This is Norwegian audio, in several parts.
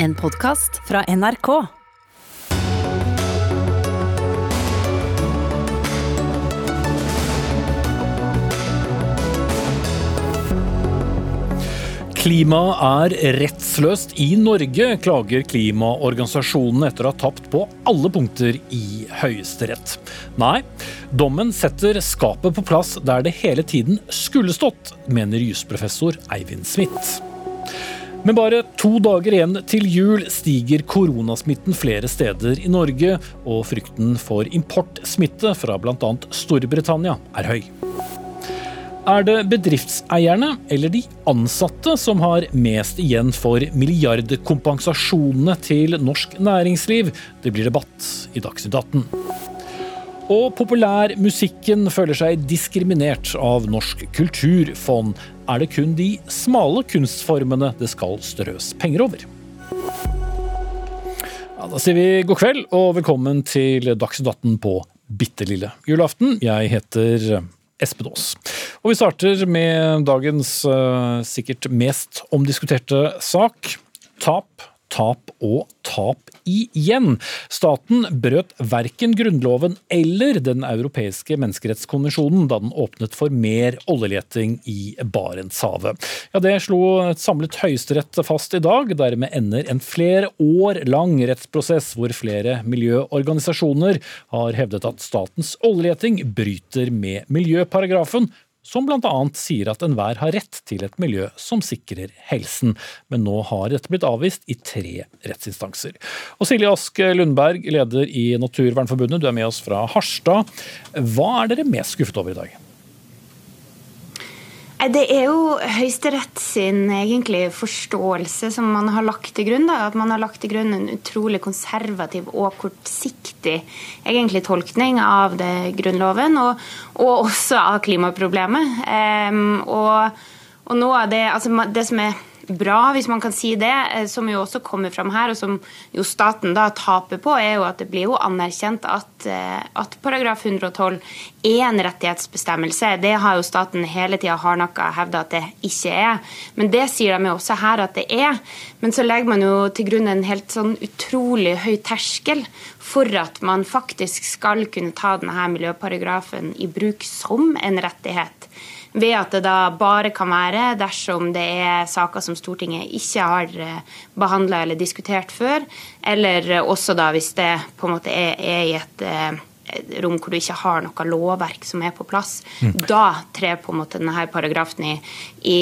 En podkast fra NRK. Klimaet er rettsløst i Norge, klager klimaorganisasjonene etter å ha tapt på alle punkter i Høyesterett. Nei, dommen setter skapet på plass der det hele tiden skulle stått, mener jusprofessor Eivind Smith. Med bare to dager igjen til jul stiger koronasmitten flere steder i Norge, og frykten for importsmitte fra bl.a. Storbritannia er høy. Er det bedriftseierne eller de ansatte som har mest igjen for milliardkompensasjonene til norsk næringsliv? Det blir debatt i Dagsnytt 18. Og populærmusikken føler seg diskriminert av Norsk kulturfond. Er det kun de smale kunstformene det skal strøs penger over? Ja, da sier vi god kveld og velkommen til Dagsnytt 18 på bitte lille julaften. Jeg heter Espen Aas. Og vi starter med dagens uh, sikkert mest omdiskuterte sak. Tap, tap og tap igjen. Staten brøt verken Grunnloven eller Den europeiske menneskerettskonvensjonen da den åpnet for mer oljeleting i Barentshavet. Ja, det slo et samlet høyesterett fast i dag. Dermed ender en flere år lang rettsprosess hvor flere miljøorganisasjoner har hevdet at statens oljeleting bryter med miljøparagrafen som bl.a. sier at enhver har rett til et miljø som sikrer helsen. Men nå har dette blitt avvist i tre rettsinstanser. Og Silje Ask Lundberg, leder i Naturvernforbundet, du er med oss fra Harstad. Hva er dere mest skuffet over i dag? Det er jo Høyesterett sin egentlig forståelse som man har lagt til grunn. Da. At man har lagt til grunn en utrolig konservativ og kortsiktig egentlig tolkning av det Grunnloven, og, og også av klimaproblemet. Um, og, og noe av det, altså det som er bra, hvis man kan si det, eh, som jo også kommer fram her, og som jo staten da taper på, er jo at det blir jo anerkjent at, eh, at paragraf 112 er en rettighetsbestemmelse. Det har jo staten hele tida hardnakka hevda at det ikke er. Men det sier de jo også her at det er. Men så legger man jo til grunn en helt sånn utrolig høy terskel for at man faktisk skal kunne ta denne miljøparagrafen i bruk som en rettighet ved at det da bare kan være dersom det er saker som Stortinget ikke har eh, behandla eller diskutert før, eller også da hvis det på en måte er, er i et eh, rom hvor du ikke har noe lovverk som er på plass. Mm. Da trer på en måte denne paragrafen i, i,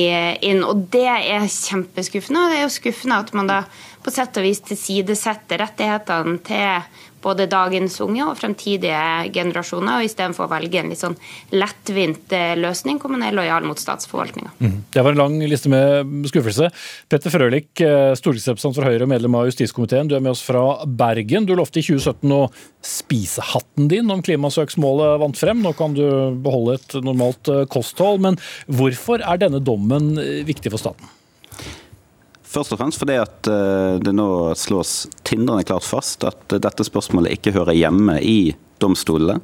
inn. Og det er kjempeskuffende. Og det er jo skuffende at man da på sett og vis tilsidesetter rettighetene til både dagens unge og fremtidige generasjoner, og istedenfor å velge en litt sånn lettvint eh, løsning hvor man er lojal mot statsforvaltninga. Mm. Det var en lang liste med skuffelse. Petter Frølich, eh, stortingsrepresentant for Høyre og medlem av justiskomiteen, du er med oss fra Bergen. Du lovte i 2017 å spise hatten din om klimasøksmålet vant frem. Nå kan du beholde et normalt eh, kosthold, men hvorfor er denne dommen viktig for staten? Først og fremst fordi at eh, det nå slås tindrende klart fast at dette spørsmålet ikke hører hjemme i domstolene.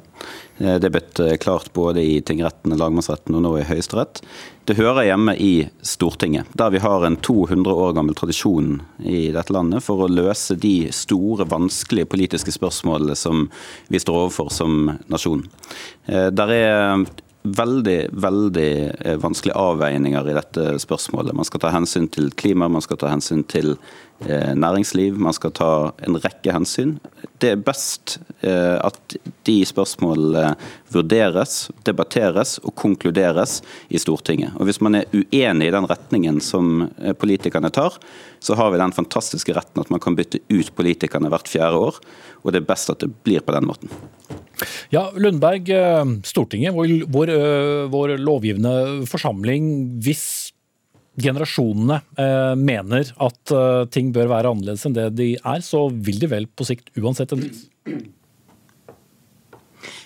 Eh, det er blitt eh, klart både i tingretten, lagmannsretten og nå i Høyesterett. Det hører hjemme i Stortinget, der vi har en 200 år gammel tradisjon i dette landet for å løse de store, vanskelige politiske spørsmålene som vi står overfor som nasjon. Der er veldig veldig eh, vanskelige avveininger i dette spørsmålet. Man skal ta hensyn til klima, man skal ta hensyn til næringsliv, man skal ta en rekke hensyn. Det er best eh, at de spørsmålene vurderes, debatteres og konkluderes i Stortinget. Og Hvis man er uenig i den retningen som politikerne tar, så har vi den fantastiske retten at man kan bytte ut politikerne hvert fjerde år. Og det er best at det blir på den måten. Ja, Lundberg, eh, Stortinget, vår, vår, eh, vår lovgivende forsamling. Hvis generasjonene eh, mener at eh, ting bør være annerledes enn det de er, så vil de vel på sikt uansett endres?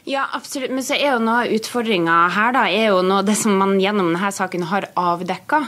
Ja, absolutt. Men så er jo noe av utfordringa her, da, er jo noe det som man gjennom denne saken har avdekka,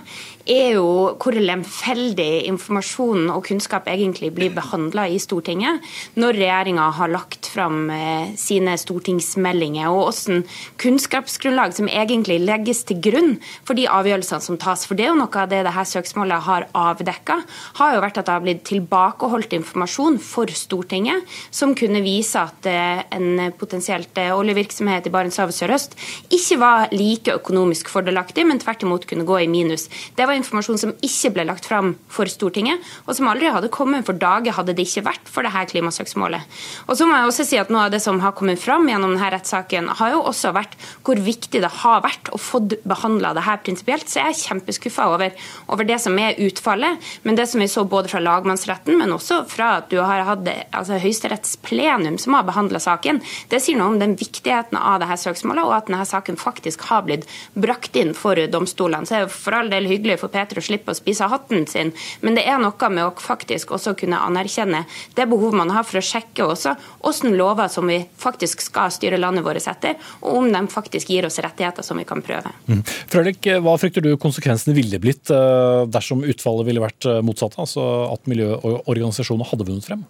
er jo hvor lemfeldig informasjon og kunnskap egentlig blir behandla i Stortinget når regjeringa har lagt fram eh, sine stortingsmeldinger, og hvordan kunnskapsgrunnlag som egentlig legges til grunn for de avgjørelsene som tas. For det er jo noe av det dette søksmålet har avdekka, har jo vært at det har blitt tilbakeholdt informasjon for Stortinget som kunne vise at eh, en potensielt eh, oljevirksomhet i Barentshavet sørøst ikke var like økonomisk fordelaktig, men tvert imot kunne gå i minus. Det var informasjon som ikke ble lagt fram for Stortinget, og som aldri hadde kommet for dage hadde det ikke vært for dette klimasøksmålet. Og så må jeg også si at Noe av det som har kommet fram gjennom denne rettssaken, har jo også vært hvor viktig det har vært å få behandla dette prinsipielt. Så jeg er kjempeskuffa over, over, det som er utfallet. Men det som vi så både fra lagmannsretten, men også fra at du har hatt altså, Høyesteretts plenum som har behandla saken, det sier noe om den viktigheten av dette søksmålet, og at denne saken faktisk har blitt brakt inn for domstolene. Så det er for all del hyggelig for Peter å slippe å spise hatten sin, men det er noe med å faktisk også kunne anerkjenne det behovet man har for å sjekke også hvordan lover som vi faktisk skal styre landet vårt etter, og om de faktisk gir oss rettigheter som vi kan prøve. Mm. Frølik, hva frykter du konsekvensene ville blitt eh, dersom utfallet ville vært eh, motsatt, altså at miljøorganisasjonene hadde vunnet frem?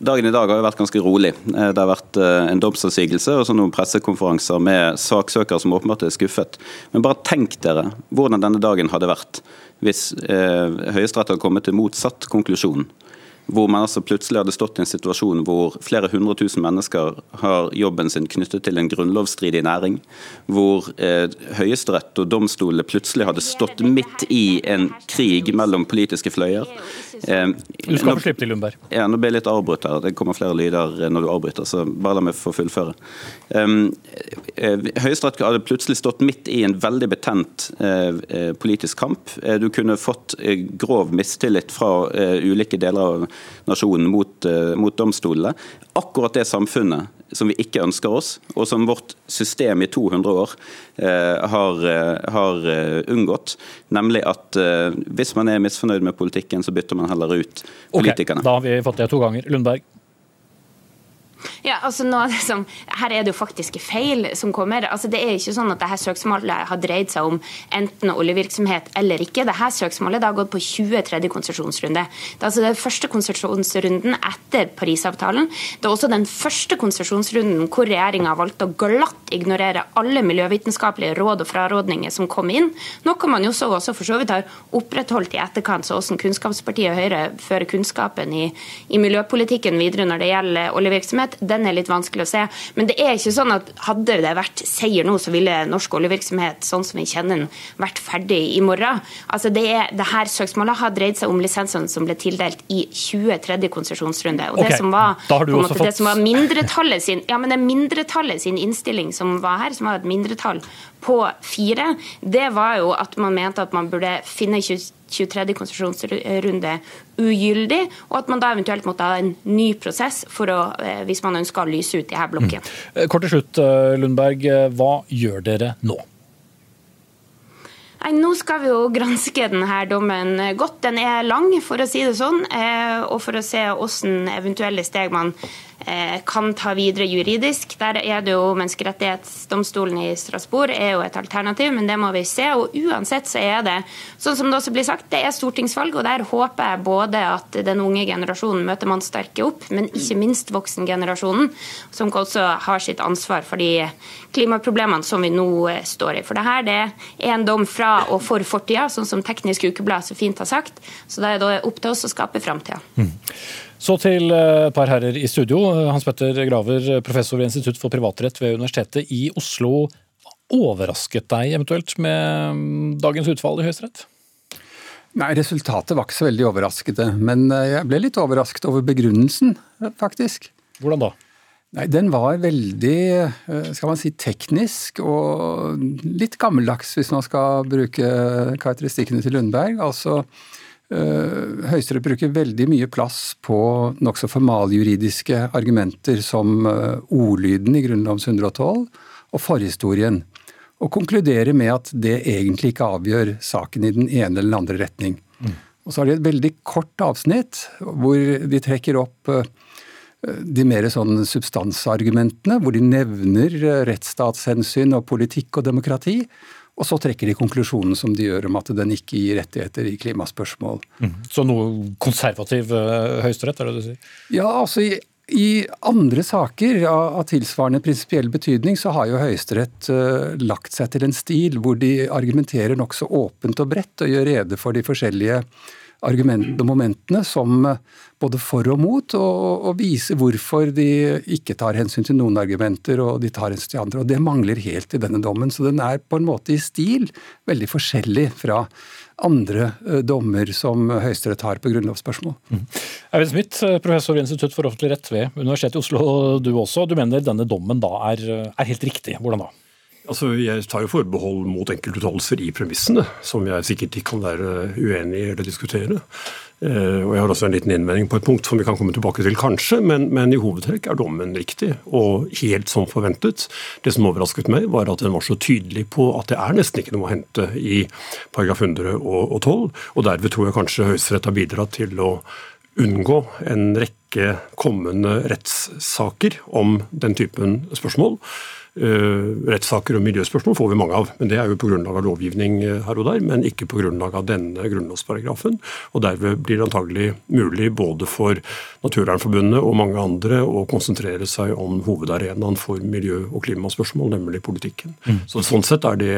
Dagen i dag har jo vært ganske rolig. Eh, det har vært en domsavsigelse og så noen pressekonferanser med saksøkere som åpenbart er skuffet. Men bare tenk dere hvordan denne dagen hadde vært hvis eh, Høyesterett hadde kommet til motsatt konklusjon hvor man altså plutselig hadde stått i en situasjon hvor flere hundre tusen mennesker har jobben sin knyttet til en grunnlovsstridig næring, hvor eh, Høyesterett og domstolene plutselig hadde stått midt i en krig mellom politiske fløyer. Eh, du skal få slippe til, Lundberg. Ja, nå ble jeg litt avbrutt her. Det kommer flere lyder når du avbryter, så bare la meg få fullføre. Um, Høyesterett hadde plutselig stått midt i en veldig betent uh, politisk kamp. Du kunne fått grov mistillit fra uh, ulike deler av nasjonen mot, uh, mot domstolene. Akkurat det samfunnet som vi ikke ønsker oss, og som vårt system i 200 år eh, har, uh, har unngått. Nemlig at hvis man er misfornøyd med politikken, så bytter man heller ut politikerne. Okay, da har vi fått det to ganger. Lundberg? Ja, altså nå, som, Her er det jo faktiske feil som kommer. Altså Det er ikke sånn at dette søksmålet har dreid seg om enten oljevirksomhet eller ikke. Dette søksmålet det har gått på 23. konsesjonsrunde. Det er altså den første konsesjonsrunden etter Parisavtalen. Det er også den første konsesjonsrunden hvor regjeringa valgte å glatt ignorere alle miljøvitenskapelige råd og frarådninger som kom inn. Noe man jo så også for så vidt har opprettholdt i etterkant, så hvordan Kunnskapspartiet Høyre fører kunnskapen i, i miljøpolitikken videre når det gjelder oljevirksomhet oljevirksomhet, den er litt vanskelig å se. Men det er ikke sånn at hadde det vært seier nå, så ville norsk oljevirksomhet sånn som vi kjenner den, vært ferdig i morgen. Altså det, er, det her søksmålet har dreid seg om lisensene som ble tildelt i 23. konsesjonsrunde. Og okay. det som var, måte, fått... det som var mindretallet sin, ja, men det mindretallet sin innstilling som var her, som var et mindretall på fire, det var jo at man mente at man burde finne 20 23. konsesjonsrunde ugyldig, og at man da eventuelt måtte ha en ny prosess for å, eh, hvis man ønsker å lyse ut de her blokkene. Mm. Kort til slutt, eh, Lundberg. Hva gjør dere nå? Nei, Nå skal vi jo granske denne dommen godt. Den er lang, for å si det sånn, og for å se hvordan eventuelle steg man Eh, kan ta videre juridisk. Der er det jo Menneskerettighetsdomstolen i Strasbourg er jo et alternativ, men det må vi se. Og uansett så er det sånn som det også blir sagt, det er stortingsvalg, og der håper jeg både at den unge generasjonen møter mannsterke opp, men ikke minst voksengenerasjonen, som også har sitt ansvar for de klimaproblemene som vi nå eh, står i. For det her det er en dom fra og for fortida, sånn som Teknisk Ukeblad så fint har sagt. Så da er det opp til oss å skape framtida. Mm. Så til eh, et par herrer i studio. Hans Petter Graver, professor ved Institutt for privatrett ved Universitetet i Oslo. Overrasket deg eventuelt med mm, dagens utfall i Høyesterett? Nei, resultatet var ikke så veldig overraskende. Men eh, jeg ble litt overrasket over begrunnelsen, faktisk. Hvordan da? Nei, Den var veldig eh, skal man si, teknisk og litt gammeldags, hvis man skal bruke karakteristikkene til Lundberg. Altså, Eh, Høyesterett bruker veldig mye plass på nokså formaljuridiske argumenter som eh, ordlyden i Grunnlovens 112 og forhistorien, og konkluderer med at det egentlig ikke avgjør saken i den ene eller den andre retning. Mm. Og så har de et veldig kort avsnitt hvor de trekker opp eh, de mer sånn substansargumentene, hvor de nevner rettsstatshensyn og politikk og demokrati. Og så trekker de konklusjonen som de gjør om at den ikke gir rettigheter i klimaspørsmål. Mm. Så noe konservativ uh, høyesterett, er det du sier? Ja, altså i, i andre saker av, av tilsvarende prinsipiell betydning, så har jo Høyesterett uh, lagt seg til en stil hvor de argumenterer nokså åpent og bredt og gjør rede for de forskjellige argumentene og momentene som eh, både for og mot, og, og viser hvorfor de ikke tar hensyn til noen argumenter og de tar hensyn til andre. og Det mangler helt i denne dommen. Så den er på en måte i stil veldig forskjellig fra andre eh, dommer som Høyesterett har på grunnlovsspørsmål. Mm. Eivind Smith, eh, professor ved Institutt for offentlig rett ved Universitetet i Oslo, du også. Du mener denne dommen da er, er helt riktig. Hvordan da? Altså, Jeg tar jo forbehold mot enkeltuttalelser i premissene, som jeg sikkert ikke kan være uenig i eller diskutere. Eh, og Jeg har også en liten innvending på et punkt som vi kan komme tilbake til, kanskje, men, men i hovedtrekk er dommen riktig, og helt som forventet. Det som overrasket meg, var at den var så tydelig på at det er nesten ikke noe å hente i paragraf 112, og derved tror jeg kanskje Høyesterett har bidratt til å unngå en rekke kommende rettssaker om den typen spørsmål. Uh, rettssaker og miljøspørsmål får vi mange av, men det er jo på grunnlag av lovgivning uh, her og der, men ikke på grunnlag av denne grunnlovsparagrafen. og Derved blir det antagelig mulig både for Naturvernforbundet og mange andre å konsentrere seg om hovedarenaen for miljø- og klimaspørsmål, nemlig politikken. Mm. Så Sånn sett er det,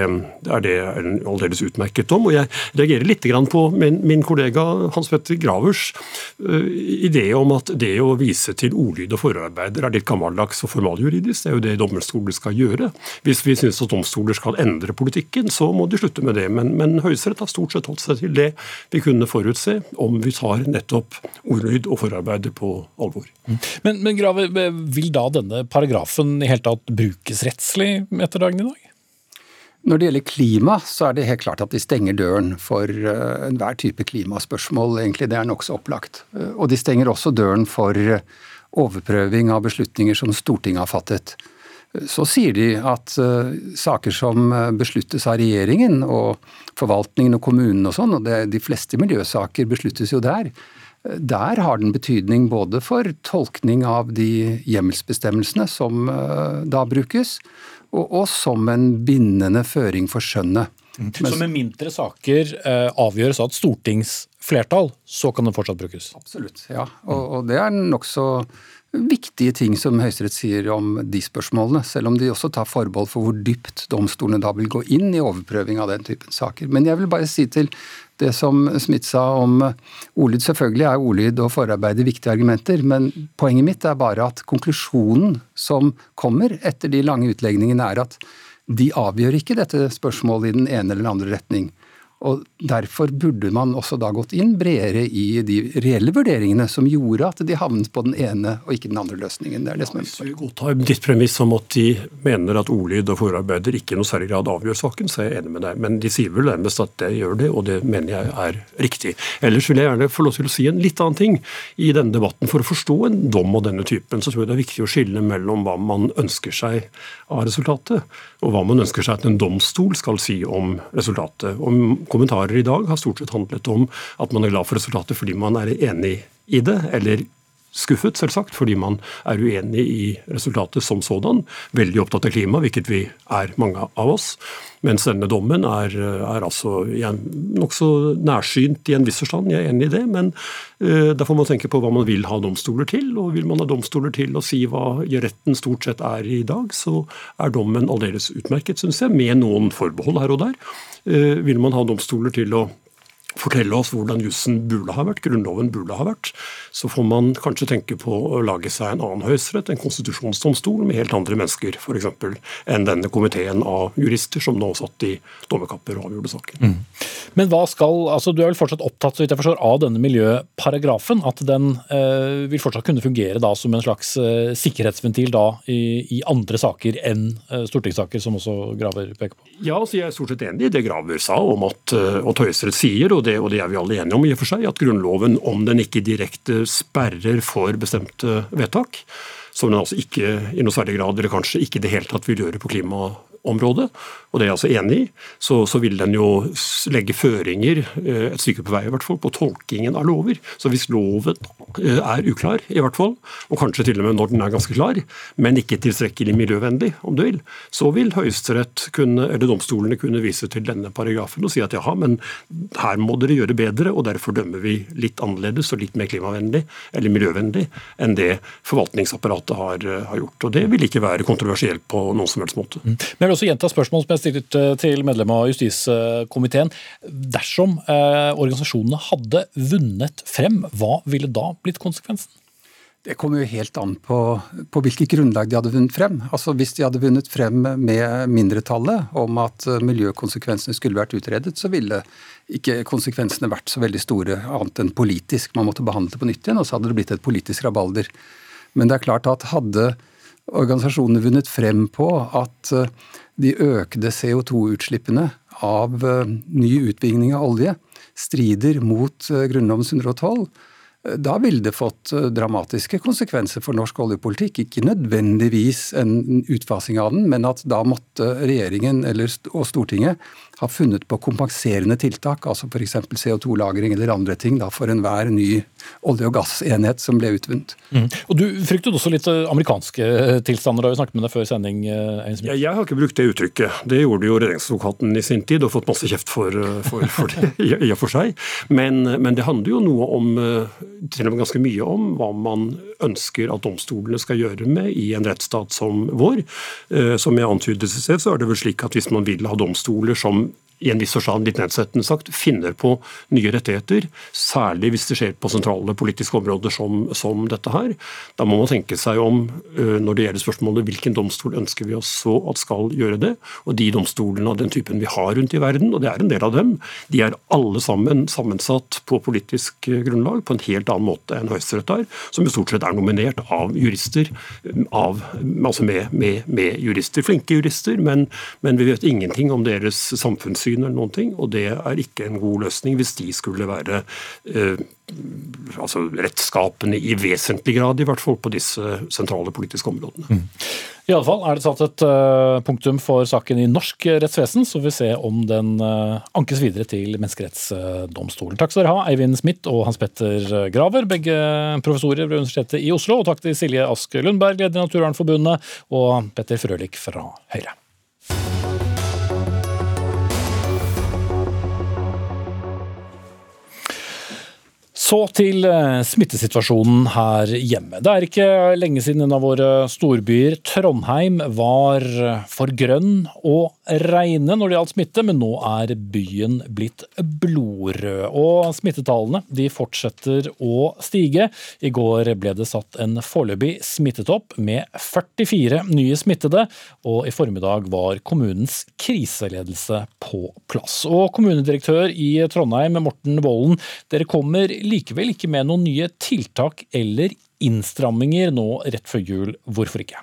er det en aldeles utmerket dom. og Jeg reagerer litt på min, min kollega Hans Petter Gravers uh, idé om at det å vise til ordlyd og forarbeider er litt gammeldags og formaljuridisk. Det er jo det dommerskolen skal gjøre. Hvis vi syns at domstoler skal endre politikken, så må de slutte med det. Men, men Høyesterett har stort sett holdt seg til det vi kunne forutse, om vi tar nettopp ordlyd og forarbeider på alvor. Men, men Grave, vil da denne paragrafen i hele tatt brukes rettslig etter dagen i dag? Når det gjelder klima, så er det helt klart at de stenger døren for uh, enhver type klimaspørsmål. egentlig Det er nokså opplagt. Uh, og de stenger også døren for uh, overprøving av beslutninger som Stortinget har fattet. Så sier de at uh, saker som eh, besluttes av regjeringen og forvaltningen og kommunen og sånn, og det, de fleste miljøsaker besluttes jo der, uh, der har den betydning både for tolkning av de hjemmelsbestemmelsene som uh, da brukes, og, og, som en bindende føring for skjønnet. Mm. Så med mindre saker avgjøres av et stortingsflertall, så kan den fortsatt brukes? Absolutt, ja. Og, og det er nokså viktige ting som Høyesterett sier om de spørsmålene, selv om de også tar forbehold for hvor dypt domstolene da vil gå inn i overprøving av den typen saker. Men jeg vil bare si til det som Smith sa om ordlyd. Selvfølgelig er ordlyd og forarbeid viktige argumenter, men poenget mitt er bare at konklusjonen som kommer etter de lange utlegningene, er at de avgjør ikke dette spørsmålet i den ene eller den andre retning. Og Derfor burde man også da gått inn bredere i de reelle vurderingene som gjorde at de havnet på den ene og ikke den andre løsningen. Det er det som er Hvis vi godtar ditt premiss om at de mener at ordlyd og forarbeider ikke i noe særlig grad avgjør saken, så er jeg enig med deg. Men de sier vel nærmest at det gjør det, og det mener jeg er riktig. Ellers vil jeg gjerne få lov til å si en litt annen ting i denne debatten. For å forstå en dom av denne typen, så tror jeg det er viktig å skille mellom hva man ønsker seg av resultatet, og hva man ønsker seg at en domstol skal si om resultatet. Om kommentarer i dag har stort sett handlet om at man er glad for resultatet fordi man er enig i det, eller skuffet, selvsagt, fordi man er uenig i resultatet som sådan. Veldig opptatt av klima, hvilket vi er, mange av oss. Mens denne dommen er, er altså nokså nærsynt i en viss forstand, jeg er enig i det. Men uh, da får man tenke på hva man vil ha domstoler til. Og vil man ha domstoler til å si hva retten stort sett er i dag, så er dommen aldeles utmerket, syns jeg, med noen forbehold her og der. Uh, vil man ha domstoler til å fortelle oss hvordan jussen burde ha vært, Grunnloven burde ha vært, så får man kanskje tenke på å lage seg en annen høyesterett, en konstitusjonsdomstol med helt andre mennesker, f.eks. enn denne komiteen av jurister som nå satt i dommerkapper og avgjorde saken. Mm. Men hva skal, altså Du er vel fortsatt opptatt så vidt jeg forstår, av denne miljøparagrafen? At den eh, vil fortsatt kunne fungere da som en slags eh, sikkerhetsventil da i, i, andre saker enn eh, stortingssaker, som også Graver peker på? Ja, altså jeg er stort sett enig i det Graver sa om at, eh, og Høyesterett sier. og det, og det er vi alle enige om i og for seg, at Grunnloven, om den ikke direkte sperrer for bestemte vedtak, som den altså ikke i noe særlig grad, eller kanskje ikke i det hele tatt vil gjøre på klima området, og det er jeg altså enig i, så, så, vil den jo legge føringer, eh, et stykke på vei i hvert fall, på tolkingen av lover. Så hvis loven eh, er uklar, i hvert fall, og kanskje til og med når den er ganske klar, men ikke tilstrekkelig miljøvennlig, om du vil, så vil Høyesterett kunne, eller domstolene kunne vise til denne paragrafen og si at jaha, men her må dere gjøre bedre, og derfor dømmer vi litt annerledes og litt mer klimavennlig eller miljøvennlig enn det forvaltningsapparatet har, har gjort. Og Det vil ikke være kontroversielt på noen som helst måte. Mm. Men vil også gjenta spørsmål som jeg stilte til medlem av justiskomiteen. Dersom eh, organisasjonene hadde vunnet frem, hva ville da blitt konsekvensen? Det kommer jo helt an på, på hvilket grunnlag de hadde vunnet frem. Altså Hvis de hadde vunnet frem med mindretallet om at miljøkonsekvensene skulle vært utredet, så ville ikke konsekvensene vært så veldig store, annet enn politisk. Man måtte behandle det på nytt igjen, og så hadde det blitt et politisk rabalder. Men det er klart at hadde organisasjonene vunnet frem på at de økte CO2-utslippene av eh, ny utbygging av olje strider mot eh, Grunnlovens 112, da ville det fått eh, dramatiske konsekvenser for norsk oljepolitikk. Ikke nødvendigvis en utfasing av den, men at da måtte regjeringen og Stortinget ha funnet på kompenserende tiltak, altså f.eks. CO2-lagring eller andre ting, da, for enhver ny olje- og gassenhet som ble utvunnet. Mm. Og Du fryktet også litt eh, amerikanske eh, tilstander, da vi snakket med deg før sending? Ja, jeg har ikke brukt det uttrykket. Det gjorde jo regjeringsadvokaten i sin tid, og fått masse kjeft for, for, for det i og for seg. Men, men det handler jo noe om til og med ganske mye om hva man ønsker at domstolene skal gjøre med i en rettsstat som vår. Eh, som jeg antydet i sted, så er det vel slik at hvis man vil ha domstoler som i en viss forstand litt nedsettende sagt, finner på nye rettigheter, særlig hvis det skjer på sentrale politiske områder som, som dette her. Da må man tenke seg om uh, når det gjelder spørsmålet hvilken domstol ønsker vi oss så at skal gjøre det. Og de domstolene av den typen vi har rundt i verden, og det er en del av dem, de er alle sammen sammensatt på politisk eh, grunnlag på en helt annen måte enn Høyesterett er, som jo stort sett er nominert av jurister, av, altså med, med, med jurister, flinke jurister, men, men vi vet ingenting om deres samfunnssyn syn eller noen ting, og det er ikke en god løsning hvis de skulle være eh, altså rettskapende i vesentlig grad, i hvert fall på disse sentrale politiske områdene. Mm. I alle fall er det satt et uh, punktum for saken i norsk rettsvesen, så vi får se om den uh, ankes videre til Menneskerettsdomstolen. Takk skal dere ha, Eivind Smith og Hans Petter Graver, begge professorer ved Universitetet i Oslo. Og takk til Silje Ask Lundberg, leder i Naturvernforbundet, og Petter Frølich fra Høyre. Så til eh, smittesituasjonen her hjemme. Det er ikke lenge siden en av våre storbyer, Trondheim, var for grønn og regne når det gjaldt smitte, men nå er byen blitt blodrød. Og smittetallene de fortsetter å stige. I går ble det satt en foreløpig smittetopp med 44 nye smittede, og i formiddag var kommunens kriseledelse på plass. Og kommunedirektør i Trondheim, Morten Vollen, dere kommer likevel ikke med noen nye tiltak eller innstramminger nå rett før jul. Hvorfor ikke?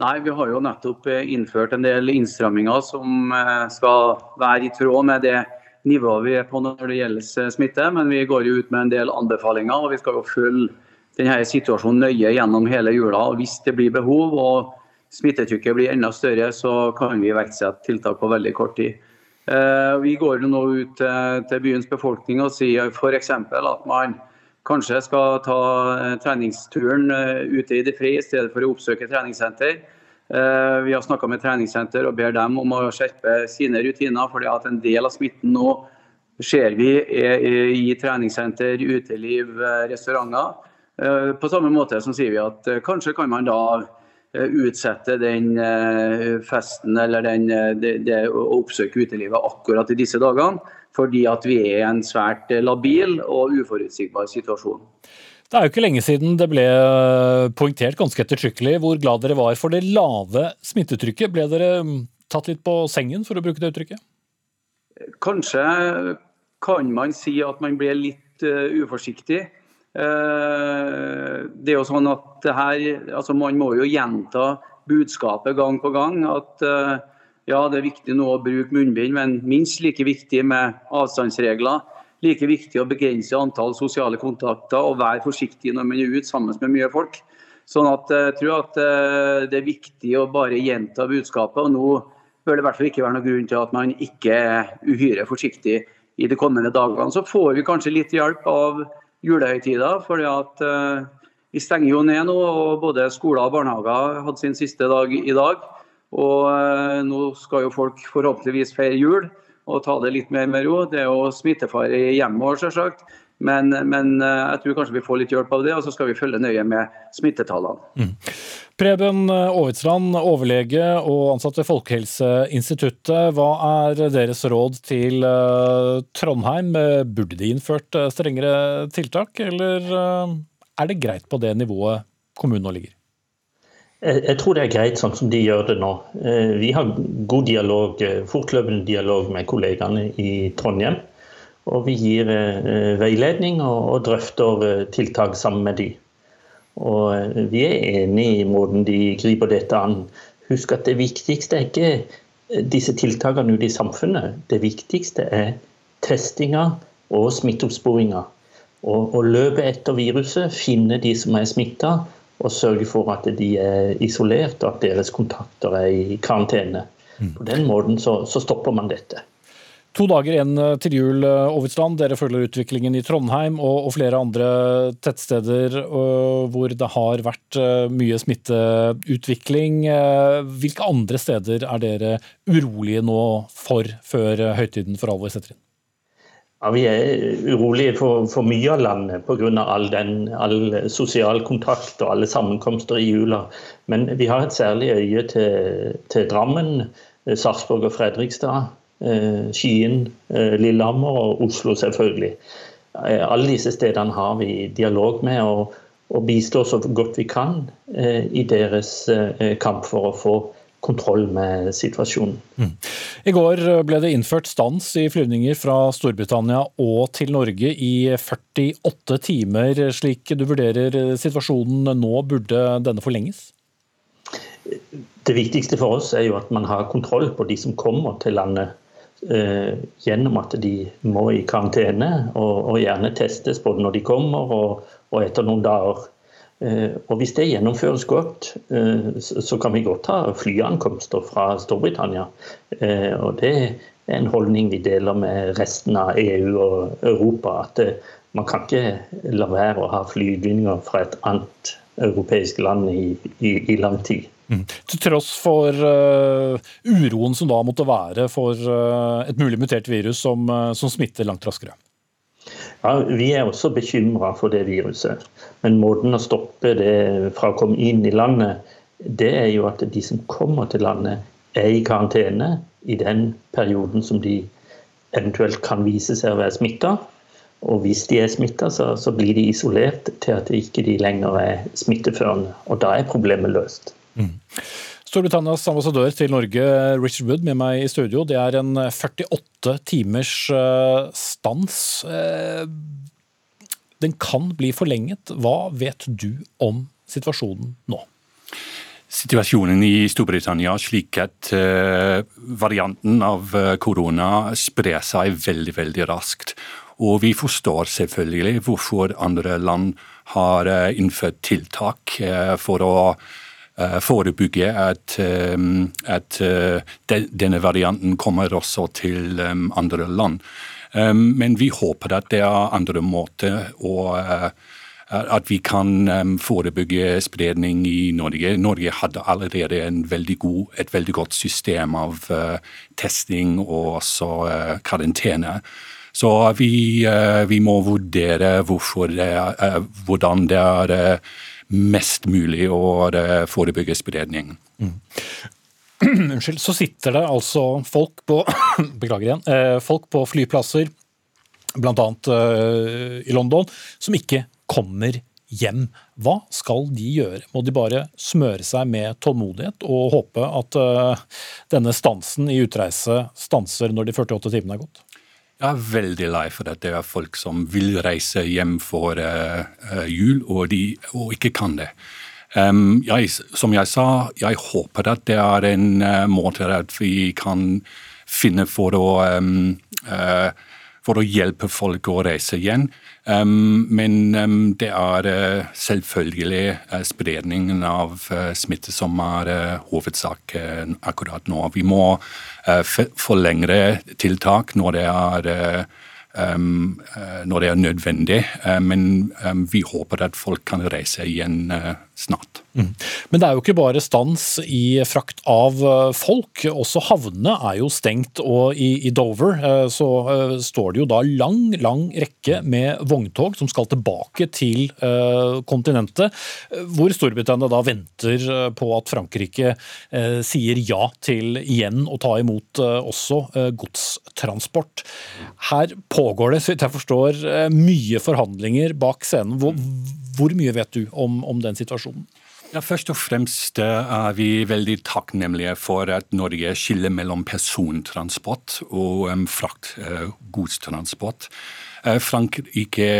Nei, Vi har jo nettopp eh, innført en del innstramminger som eh, skal være i tråd med det nivået vi er på når det gjelder smitte. Men vi går jo ut med en del anbefalinger, og vi skal jo følge denne situasjonen nøye gjennom hele jula. og Hvis det blir behov og smittetrykket blir enda større, så kan vi iverksette tiltak på veldig kort tid. Vi går nå ut til byens befolkning og sier f.eks. at man kanskje skal ta eh, treningsturen eh, ute i det fri i stedet for å oppsøke treningssenter. Eh, vi har snakka med treningssenter og ber dem om å skjerpe sine rutiner. fordi at En del av smitten nå ser vi i treningssenter, uteliv, restauranter. På samme måte som sier vi at kanskje kan man da utsette den festen eller den, det, det å oppsøke utelivet akkurat i disse dagene fordi at vi er i en svært labil og uforutsigbar situasjon. Det er jo ikke lenge siden det ble poengtert ganske ettertrykkelig hvor glad dere var for det lave smittetrykket. Ble dere tatt litt på sengen, for å bruke det uttrykket? Kanskje kan man si at man ble litt uforsiktig. Uh, det er jo sånn at her, altså Man må jo gjenta budskapet gang på gang. at uh, ja, det er viktig nå å bruke munnbind, men minst like viktig med avstandsregler. Like viktig å begrense antall sosiale kontakter og være forsiktig når man er ute sammen med mye folk. Sånn at jeg tror at det er viktig å bare gjenta budskapet. og Nå bør det i hvert fall ikke være noen grunn til at man ikke er uhyre forsiktig i de kommende dagene. Så får vi kanskje litt hjelp av julehøytida. fordi at vi stenger jo ned nå, og både skoler og barnehager hadde sin siste dag i dag. Og nå skal jo folk forhåpentligvis feire jul og ta det litt mer med ro. Det er jo smittefare i hjemmet òg, selvsagt. Men, men, jeg tror kanskje vi får litt hjelp av det, og så skal vi følge nøye med smittetallene. Mm. Preben Aavitsland, overlege og ansatt ved Folkehelseinstituttet. Hva er deres råd til Trondheim? Burde de innført strengere tiltak, eller er det greit på det nivået kommunen nå ligger? Jeg tror det er greit sånn som de gjør det nå. Vi har god dialog, fortløpende dialog med kollegaene i Trondheim. Og vi gir eh, veiledning og, drøfter eh, tiltak sammen med de. Og eh, vi er enig i måten de griper dette an. Husk at det viktigste er ikke disse tiltakene ute i samfunnet. Det viktigste er testinga og smitteoppsporinga. Og, og løpe etter viruset, finne de som er smitta, og sørge for at de er isolert og at deres kontakter er i karantene. Mm. På den måten så, så stopper man dette. To dager igjen eh, til jul. Eh, Dere følger utviklingen i Trondheim og, flere andre tettsteder uh, hvor det har vært mye smitteutvikling. Hvilke andre steder er dere urolige nå for før høytiden for alvor setter inn? Ja, Vi er urolige for, for mye av landet pga. All, den, all sosial kontakt og alle sammenkomster i jula. Men vi har et særlig øye til, til Drammen, Sarpsborg og Fredrikstad. Eh, Skien, eh, Lillehammer og Oslo, selvfølgelig. Eh, alle disse stedene har vi dialog med og, og bistår så godt vi kan i deres kamp for å få kontroll med situasjonen. Mm. I går ble det innført stans i flyvninger fra Storbritannia og til Norge i 48 timer. Slik du vurderer situasjonen nå, burde denne forlenges? Det viktigste for oss er jo at man har kontroll på de som kommer til landet gjennom at de må i karantene, og, og, gjerne testes både når de kommer og, og etter noen dager. Eh, og Hvis det gjennomføres godt, eh, så, kan vi godt ha flyankomster fra Storbritannia. Eh, og Det er en holdning vi deler med resten av EU og Europa. at eh, man kan ikke la være å ha flyvninger fra et annet europeisk land i, i, i lang tid. Mm. Til tross for uh, uroen som da måtte være for uh, et mulig mutert virus som, uh, som, smitter langt raskere? Ja, Vi er også bekymra for det viruset. Men måten å stoppe det fra å komme inn i landet, det er jo at de som kommer til landet, er i karantene i den perioden som de eventuelt kan vise seg å være smitta. Og hvis de er smitta, så, så, blir de isolert til at de ikke lenger er smitteførende. Og da er problemet løst. Storbritannias ambassadør til Norge, Richard Wood, med meg i studio. Det er en 48 timers eh, stans. Eh, den kan bli forlenget. Hva vet du om situasjonen nå? Situasjonen i Storbritannia slik at varianten av korona sprer seg veldig veldig raskt. Og vi forstår selvfølgelig hvorfor andre land har innført tiltak for å Eh, forebygge at, eh, at eh, denne varianten kommer også til andre land. Men vi håper at det er andre måter å at vi kan forebygge spredning i Norge. Norge hadde allerede veldig god, et veldig godt system av testing og også karantene. Så vi, vi, må vurdere hvorfor hvordan det er mest mulig å forebygge spredning. Mm. Unnskyld. Så sitter det altså folk på beklager igjen, eh, folk på flyplasser, bl.a. Eh, i London, som ikke kommer hjem. Hva skal de gjøre? Må de bare smøre seg med tålmodighet og håpe at eh, denne stansen i utreise stanser når de 48 timene er gått? Jeg er veldig lei for at det er folk som vil reise hjem for uh, jul, og, de, og, ikke kan det. Um, jeg, som jeg sa, jeg håper at det er en uh, måte at vi kan finne for å um, uh, for å hjelpe folk å reise igjen. Men det er uh, selvfølgelig uh, spredningen av uh, smitte som er hovedsak akkurat nå. Vi må forlengre tiltak når det er når det er nødvendig. Men vi håper at folk kan reise igjen snart. Mm. Men det er jo ikke bare stans i frakt av eh, folk. Også havnene er jo stengt. Og i, i Dover eh, så uh, står det jo da lang, lang rekke med vogntog som skal tilbake til kontinentet. Hvor Storbritannia da venter på at Frankrike sier ja til igjen å ta imot også godstransport. Her pågår det, så vidt jeg forstår, mye forhandlinger bak scenen. Hvor, hvor mye vet du om, om den situasjonen? Ja, først og fremst er vi veldig takknemlige for at Norge skiller mellom persontransport og um, frakt, uh, godstransport. Uh, Frankrike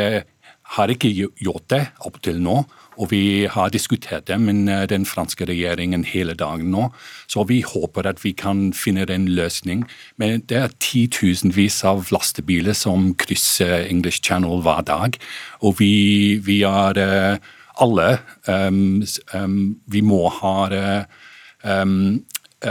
har ikke gjort det opp til nå, og vi har diskutert det med den franske regjeringen hele dagen nå. Så vi håper at vi kan finne en løsning. Men det er titusenvis av lastebiler som krysser English Channel hver dag, og vi, vi er uh, alle um, um, Vi må ha um,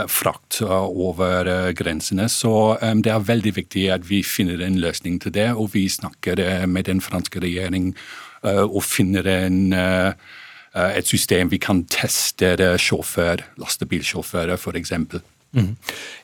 frakt over grensene. Så det er veldig viktig at vi finner en løsning til det. Og vi snakker med den franske regjering og finner en et system vi kan teste sjåfør, lastebilsjåfører f.eks. Mm.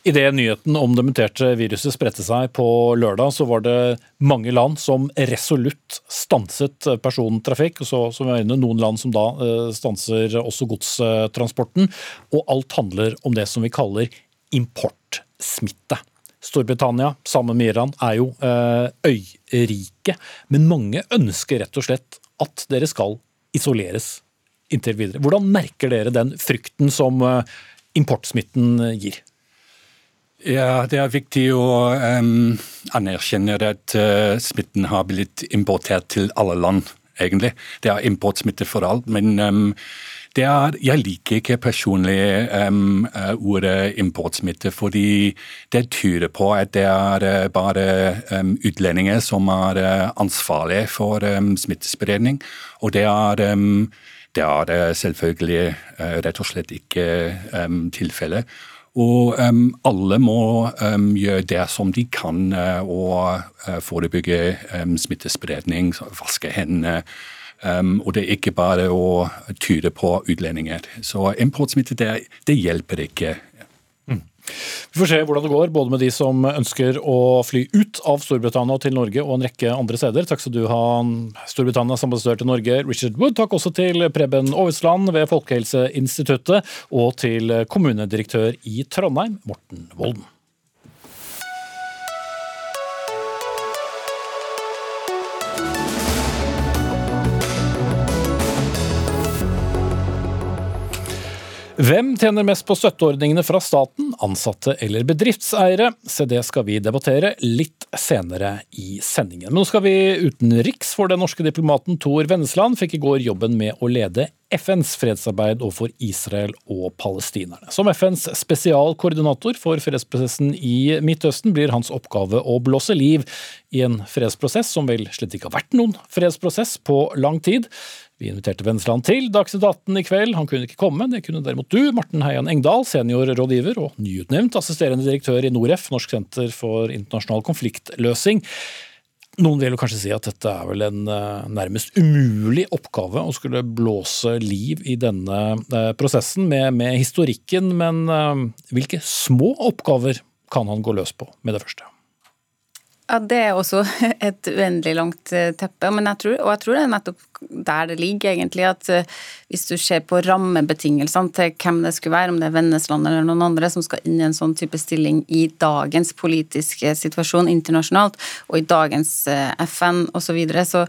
Idet nyheten om det muterte viruset spredte seg på lørdag, så var det mange land som resolutt stanset persontrafikk. og så, som jeg inne, Noen land som da eh, stanser også godstransporten. Og alt handler om det som vi kaller importsmitte. Storbritannia, sammen med Iran, er jo eh, øyrike. Men mange ønsker rett og slett at dere skal isoleres inntil videre. Hvordan merker dere den frykten som eh, importsmitten eh, gir? Ja, Det er viktig å um, anerkjenne at uh, smitten har blitt importert til alle land, egentlig. Det er importsmitte for alt. Men um, er, jeg liker ikke personlig um, ordet importsmitte, fordi det tyder på at det er uh, bare um, utlendinger som er uh, ansvarlige for um, smittespredning. Og det er det er selvfølgelig uh, rett og slett ikke um, tilfellet. Og um, alle må um, gjøre det som de kan uh, og uh, forebygge um, smittespredning, vaske hendene. Og det er ikke bare å tyde på utlendinger. Så importsmitte, det, det hjelper ikke vi får se hvordan det går, både med de som ønsker å fly ut av Storbritannia til Norge og en rekke andre steder. Takk skal du ha, Storbritannias ambassadør til Norge, Richard Wood. Takk også til Preben Aavitsland ved Folkehelseinstituttet, og til kommunedirektør i Trondheim, Morten Volden. Hvem tjener mest på støtteordningene fra staten, ansatte eller bedriftseiere? Se det skal vi debattere litt senere i sendingen. Nå skal vi utenriks, for den norske diplomaten Tor Vennesland fikk i går jobben med å lede FNs fredsarbeid overfor Israel og palestinerne. Som FNs spesialkoordinator for fredsprosessen i Midtøsten blir hans oppgave å blåse liv i en fredsprosess som vel slett ikke har vært noen fredsprosess på lang tid. Vi inviterte Vennesland til Dagsnytt 18 i kveld. Han kunne ikke komme, det kunne derimot du, Morten Heian Engdahl, seniorrådgiver og nyutnevnt assisterende direktør i Noref, Norsk senter for internasjonal konfliktløsing. Noen vil jo kanskje si at dette er vel en eh, nærmest umulig oppgave å skulle blåse liv i denne eh, prosessen med, med historikken, men eh, hvilke små oppgaver kan han gå løs på med det første? Ja, Det er også et uendelig langt eh, teppe. Jeg tror, og jeg tror det er nettopp der det ligger, egentlig, at eh, hvis du ser på rammebetingelsene til hvem det skulle være, om det er Vennesland eller noen andre som skal inn i en sånn type stilling i dagens politiske situasjon internasjonalt, og i dagens eh, FN osv., så, videre, så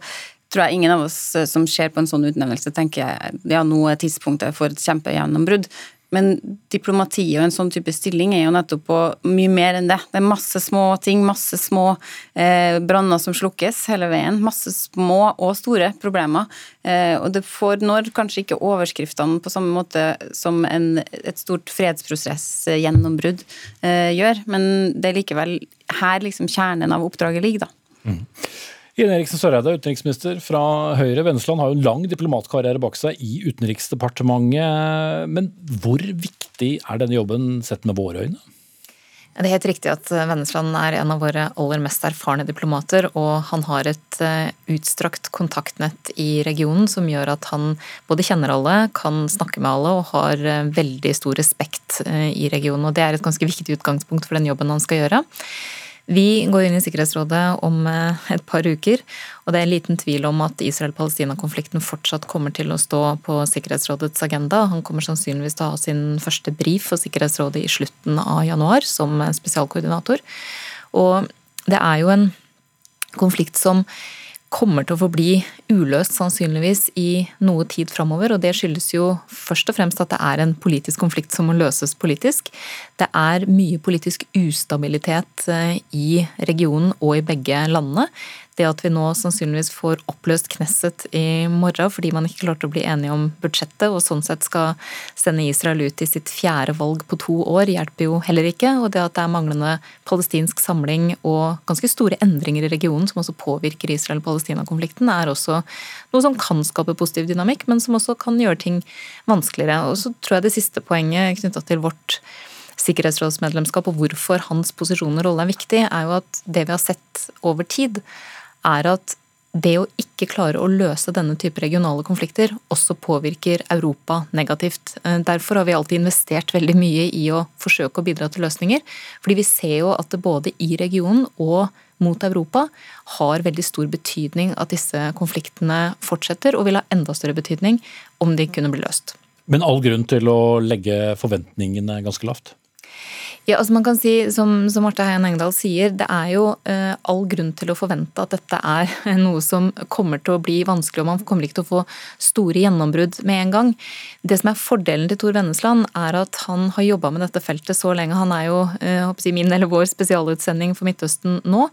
tror jeg ingen av oss som ser på en sånn utnevnelse, tenker ja, nå er tidspunktet for et kjempegjennombrudd. Men diplomati og en sånn type stilling er jo nettopp på mye mer enn det. Det er masse små ting, masse små eh, branner som slukkes hele veien. Masse små og store problemer. Eh, og det får når kanskje ikke overskriftene på samme måte som en, et stort fredsprosess-gjennombrudd eh, gjør, men det er likevel her liksom kjernen av oppdraget ligger, da. Mm. Ine Eriksen Søreide, utenriksminister fra Høyre. Vennesland har jo en lang diplomatkarriere bak seg i Utenriksdepartementet. Men hvor viktig er denne jobben sett med våre øyne? Det er helt riktig at Vennesland er en av våre aller mest erfarne diplomater, og han har et eh, utstrakt kontaktnett i regionen som gjør at han både kjenner alle, kan snakke med alle og har eh, veldig stor respekt eh, i regionen. Og det er et ganske viktig utgangspunkt for den jobben han skal gjøre. Vi går inn i Sikkerhetsrådet om eh, et par uker, og det er en liten tvil om at Israel-Palestina-konflikten fortsatt kommer til å stå på Sikkerhetsrådets agenda. Han kommer sannsynligvis til å ha sin første brif for Sikkerhetsrådet i slutten av januar som spesialkoordinator. Og det er jo en konflikt som kommer til å forbli uløst sannsynligvis i noe tid framover. Og det skyldes jo først og fremst at det er en politisk konflikt som må løses politisk. Det er mye politisk ustabilitet eh, i regionen og i begge landene. Det at vi nå sannsynligvis får oppløst Knesset i morgen fordi man ikke klarte å bli enige om budsjettet, og sånn sett skal sende Israel ut i sitt fjerde valg på to år, hjelper jo heller ikke. Og det at det er manglende palestinsk samling og ganske store endringer i regionen som også påvirker Israel-Palestina-konflikten, er også noe som kan skape positiv dynamikk, men som også kan gjøre ting vanskeligere. Og så tror jeg det siste poenget knytta til vårt sikkerhetsrådsmedlemskap og hvorfor hans posisjon og rolle er viktig, er jo at det vi har sett over tid, er at det å ikke klare å løse denne type regionale konflikter også påvirker Europa negativt. Eh, derfor har vi alltid investert veldig mye i å forsøke å bidra til løsninger. Fordi vi ser jo at det både i regionen og mot Europa har veldig stor betydning at disse konfliktene fortsetter, og vil ha enda større betydning om de kunne bli løst. Men all grunn til å legge forventningene ganske lavt? Ja, altså man kan si, Som, som Marte Heian Engdahl sier, det er jo eh, all grunn til å forvente at dette er noe som kommer til å bli vanskelig, og man kommer ikke til å få store gjennombrudd med en gang. Det som er Fordelen til Tor Vennesland, er at han har jobba med dette feltet så lenge. Han er jo eh, min eller vår spesialutsending for Midtøsten nå.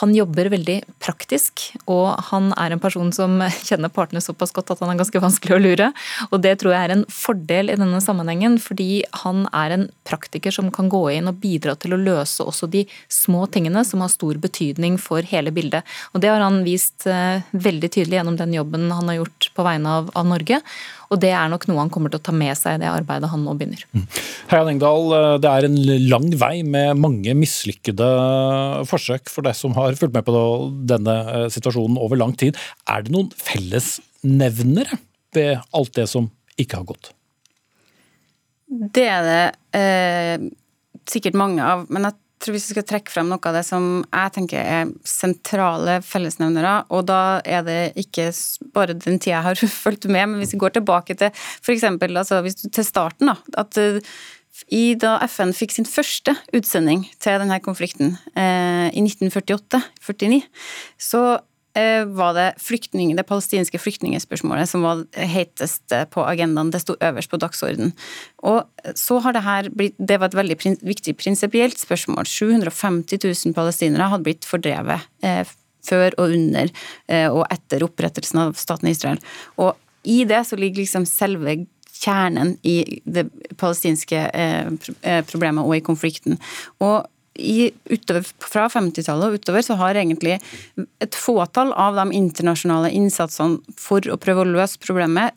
Han jobber veldig praktisk, og han er en person som kjenner partene såpass godt at han er ganske vanskelig å lure. Og det tror jeg er en fordel i denne sammenhengen, fordi han er en praktiker som kan gå inn og bidra til å løse også de små tingene som har stor betydning for hele bildet. Og det har han vist eh, veldig tydelig gjennom den jobben han har gjort på vegne av, av Norge. Og det er nok noe han kommer til å ta med seg i det arbeidet han nå begynner. Mm. Heian Engdahl, eh, det er en lang vei med mange mislykkede forsøk for deg som har fulgt med på denne eh, situasjonen over lang tid. Er det noen fellesnevnere ved alt det som ikke har gått? Det er det eh, sikkert mange av. Men jeg tror hvis vi skal trekke frem noe av det som jeg tenker er sentrale fellesnevnere, og da er det ikke bare den tida jeg har fulgt med, men hvis vi går tilbake til f.eks. Altså, til starten, da. At eh, i, da FN fikk sin første utsending til denne konflikten, eh, i 1948-49, så var det flyktning, det palestinske flyktningspørsmålet som var hetest på agendaen. Det sto øverst på dagsorden. Og så har det her blitt Det var et veldig viktig prinsipielt spørsmål. 750 000 palestinere hadde blitt fordrevet eh, før og under eh, og etter opprettelsen av staten Israel. Og i det så ligger liksom selve kjernen i det palestinske eh, eh problemet og i konflikten. Og i, utover, fra 50-tallet og utover så har egentlig et fåtall av de internasjonale innsatsene for å prøve å løse problemet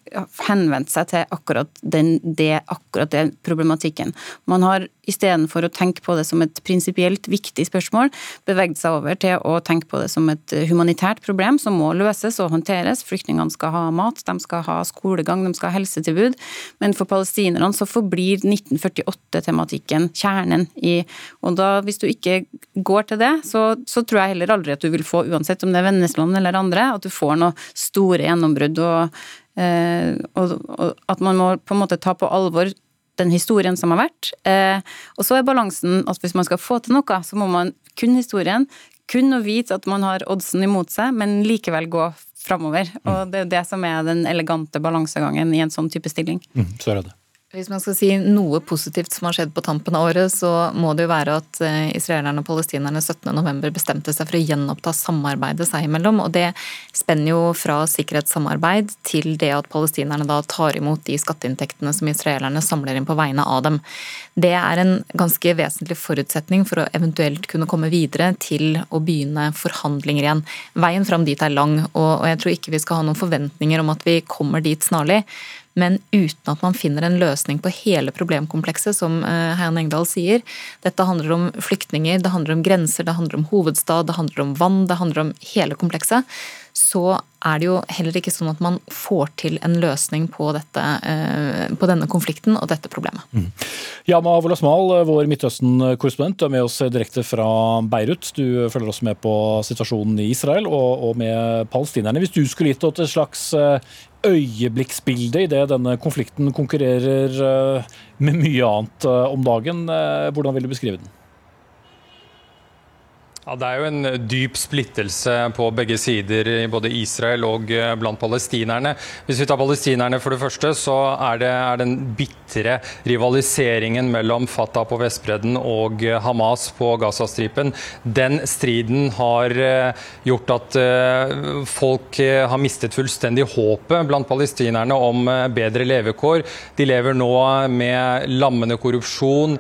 henvendt seg til akkurat den, det, akkurat den problematikken. Man har istedenfor å tenke på det som et prinsipielt viktig spørsmål, bevegde seg over til å tenke på det som et humanitært problem som må løses og håndteres. Flyktningene skal ha mat, de skal ha skolegang, de skal ha helsetilbud. Men for palestinerne så forblir 1948-tematikken kjernen i Og da, hvis du ikke går til det, så, så, tror jeg heller aldri at du vil få, uansett om det er Vennesland eller andre, at du får noe store gjennombrudd. og eh, og, og, at man må på en måte ta på alvor den historien som har vært. Eh, og så er balansen at hvis man skal få til noe, så må man kun historien, kun å vite at man har oddsen imot seg, men likevel gå framover. Og det er det som er den elegante balansegangen i en sånn type stilling. Mm, så er det. Hvis man skal si noe positivt som har skjedd på tampen av året, så må det jo være at eh, israelerne og palestinerne 17.11 bestemte seg for å gjenoppta samarbeidet seg imellom. Og det spenner jo fra sikkerhetssamarbeid til det at palestinerne da tar imot de skatteinntektene som israelerne samler inn på vegne av dem. Det er en ganske vesentlig forutsetning for å eventuelt kunne komme videre til å begynne forhandlinger igjen. Veien fram dit er lang, og jeg tror ikke vi skal ha noen forventninger om at vi kommer dit snarlig men uten at man finner en løsning på hele problemkomplekset, som eh, Heian Engdahl sier. Dette handler om flyktninger, det handler om grenser, det handler om hovedstad, det handler om vann, det handler om hele komplekset. Så er det jo heller ikke sånn at man får til en løsning på, dette, eh, på denne konflikten og dette problemet. Mm. Yama Wolasmal, vår Midtøsten-korrespondent, er med oss direkte fra Beirut. Du følger også med på situasjonen i Israel og, og med palestinerne. Hvis du skulle gitt oss et slags eh, øyeblikksbilde i det denne konflikten konkurrerer eh, med mye annet om dagen, hvordan vil du beskrive den? Ja, Det er jo en dyp splittelse på begge sider, både Israel og eh, blant palestinerne. Hvis vi tar palestinerne for det første, så er det er den bitre rivaliseringen mellom Fatah på Vestbredden og eh, Hamas på Gazastripen. Den striden har eh, gjort at folk har mistet fullstendig håpet blant palestinerne om bedre levekår. De lever nå med lammende korrupsjon.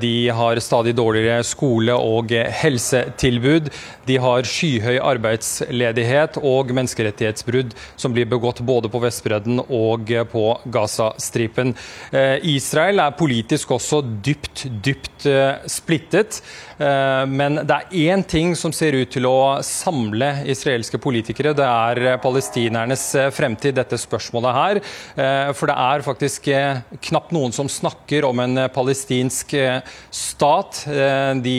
De har stadig dårligere skole og helse tilbud. De har skyhøy arbeidsledighet og menneskerettighetsbrudd som blir begått både på Vestbredden og på Gazastripen. Eh, Israel er politisk også dypt, dypt eh, splittet. Eh, men det er én ting som ser ut til å samle israelske politikere. Det er palestinernes fremtid, dette spørsmålet her. For det er faktisk knapt noen som snakker om en palestinsk stat. De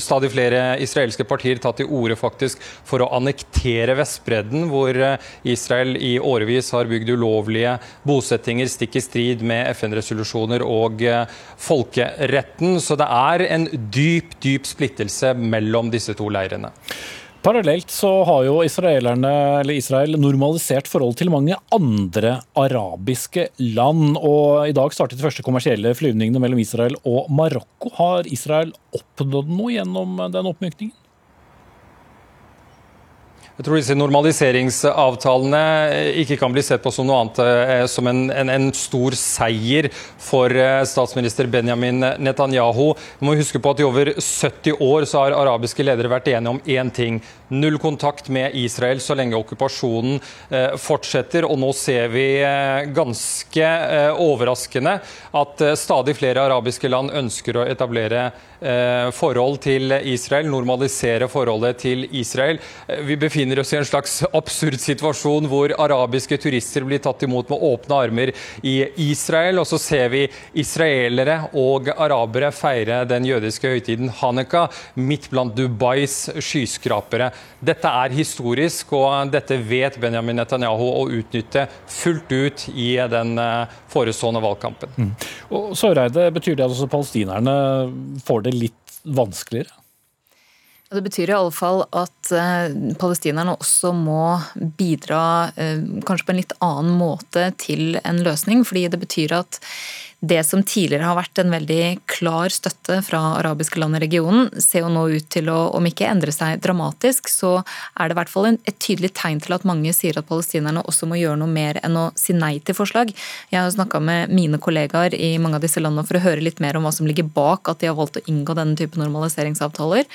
stadig flere flere israelske partier tatt til orde faktisk for å annektere Vestbredden, hvor eh, Israel i årevis har bygd ulovlige bosettinger stikk i strid med FN-resolusjoner og eh, folkeretten. Så det er en dyp, dyp splittelse mellom disse to leirene. Parallelt så har jo Israel normalisert forhold til mange andre arabiske land. og I dag startet de første kommersielle flyvningene mellom Israel og Marokko. Har Israel oppnådd noe gjennom den oppmykningen? Jeg tror disse normaliseringsavtalene ikke kan bli sett på som noe annet eh, som en, en, en stor seier for eh, statsminister Benjamin Netanyahu. Vi må huske på at I over 70 år så har arabiske ledere vært enige om én ting. Null kontakt med Israel så lenge okkupasjonen eh, fortsetter. Og nå ser vi ganske overraskende at stadig flere arabiske land ønsker å etablere forhold til Israel, normalisere forholdet til Israel. Vi befinner befinner oss i en slags absurd situasjon hvor arabiske turister blir tatt imot med åpne armer i Israel. Og så ser vi israelere og arabere feire den jødiske høytiden Hanukka midt blant Dubais skyskrapere. Dette er historisk, og dette vet Benjamin Netanyahu å utnytte fullt ut i den eh, forestående valgkampen. Mm. Og Søreide, Betyr det at også palestinerne får det litt vanskeligere? Det betyr i alle fall at eh, palestinerne også må bidra eh, kanskje på en litt annen måte til en løsning. fordi det betyr at det som tidligere har vært en veldig klar støtte fra arabiske land i regionen, ser jo nå ut til å, om ikke endre seg dramatisk, så er det i hvert fall et tydelig tegn til at mange sier at palestinerne også må gjøre noe mer enn å si nei til forslag. Jeg har snakka med mine kollegaer i mange av disse landene for å høre litt mer om hva som ligger bak at de har valgt å inngå denne type normaliseringsavtaler.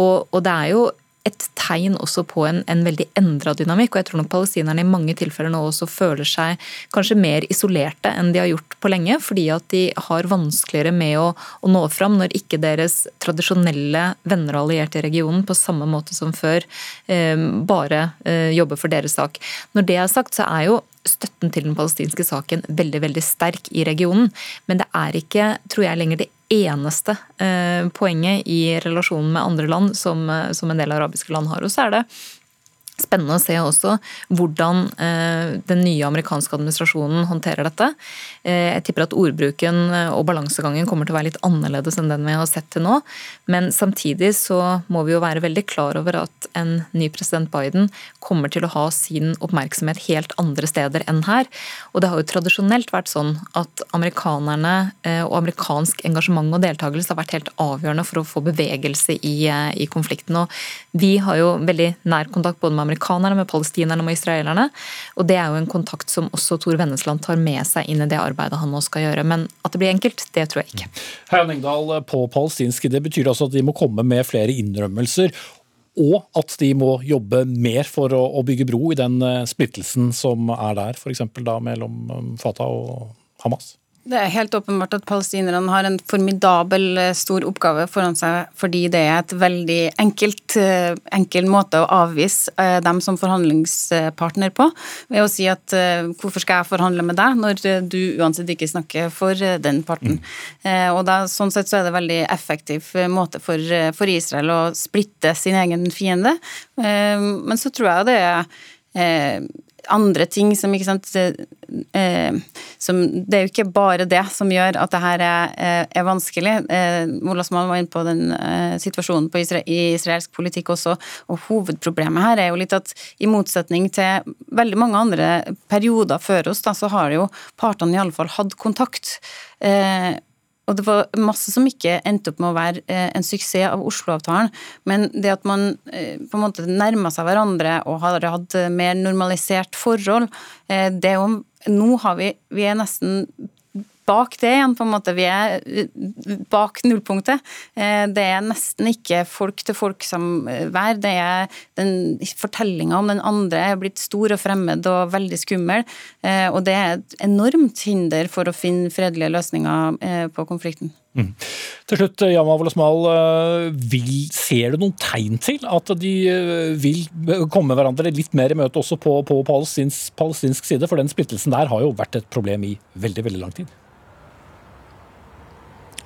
Og, og det er jo et tegn også på en, en veldig endra dynamikk. Og jeg tror nok palestinerne i mange tilfeller nå også føler seg kanskje mer isolerte enn de har gjort på lenge, fordi at de har vanskeligere med å, å nå fram når ikke deres tradisjonelle venner og allierte i regionen på samme måte som før eh, bare eh, jobber for deres sak. Når det er sagt, så er jo støtten til den palestinske saken veldig veldig sterk i regionen. Men det er ikke, tror jeg, lenger det eneste eh, poenget i relasjonen med andre land som, eh, som en del arabiske land har. Og så er det spennende å se også hvordan eh, den nye amerikanske administrasjonen håndterer dette. Eh, jeg tipper at ordbruken og balansegangen kommer til å være litt annerledes enn den vi har sett til nå. Men samtidig så må vi jo være veldig klar over at en ny president Biden kommer til å ha sin oppmerksomhet helt andre steder enn her. Og det har jo tradisjonelt vært sånn at amerikanerne eh, og amerikansk engasjement og deltakelse har vært helt avgjørende for å få bevegelse i, i konflikten. Og vi har jo veldig nær kontakt både med amerikanerne, med palestinerne og med israelerne. Og det er jo en kontakt som også Tor Vennesland tar med seg inn i det arbeidet han nå skal gjøre. Men at det blir enkelt, det tror jeg ikke. Heian Engdahl, på palestinsk, det betyr altså at de må komme med flere innrømmelser. Og at de må jobbe mer for å bygge bro i den eh, splittelsen som er der, f.eks. mellom um, Fatah og Hamas? Det er helt åpenbart at palestinerne har en formidabel eh, stor oppgave foran seg, fordi det er et veldig enkelt, eh, enkel måte å avvise eh, dem som forhandlingspartner på, ved å si at hvorfor skal jeg forhandle med deg, når du uansett ikke snakker for den parten. Mm. Og da, Sånn sett så er det en veldig effektiv måte for, for Israel å splitte sin egen fiende, men så tror jeg det er andre ting som ikke sant eh, som, Det er jo ikke bare det som gjør at det her er, eh, er vanskelig. Eh, Molasman var inne på den eh, situasjonen på isra i israelsk politikk også, og hovedproblemet her er jo litt at i motsetning til veldig mange andre perioder før oss, da, så har jo partene i alle fall hatt kontakt. Eh, og det var masse som ikke endte opp med å være eh, en suksess av Oslo-avtalen. Men det at man eh, på en måte nærma seg hverandre og har hatt mer normalisert forhold, eh, det er jo Nå har vi Vi er nesten bak det igjen, på en måte. Vi er bak nullpunktet. Det er nesten ikke folk-til-folk-samvær. Det er den Fortellinga om den andre er blitt stor og fremmed og veldig skummel. Og det er et enormt hinder for å finne fredelige løsninger på konflikten. Mm. Til slutt, Yama Wolasmal, ser du noen tegn til at de vil komme hverandre litt mer i møte også på, på palestinsk, palestinsk side? For den splittelsen der har jo vært et problem i veldig, veldig lang tid.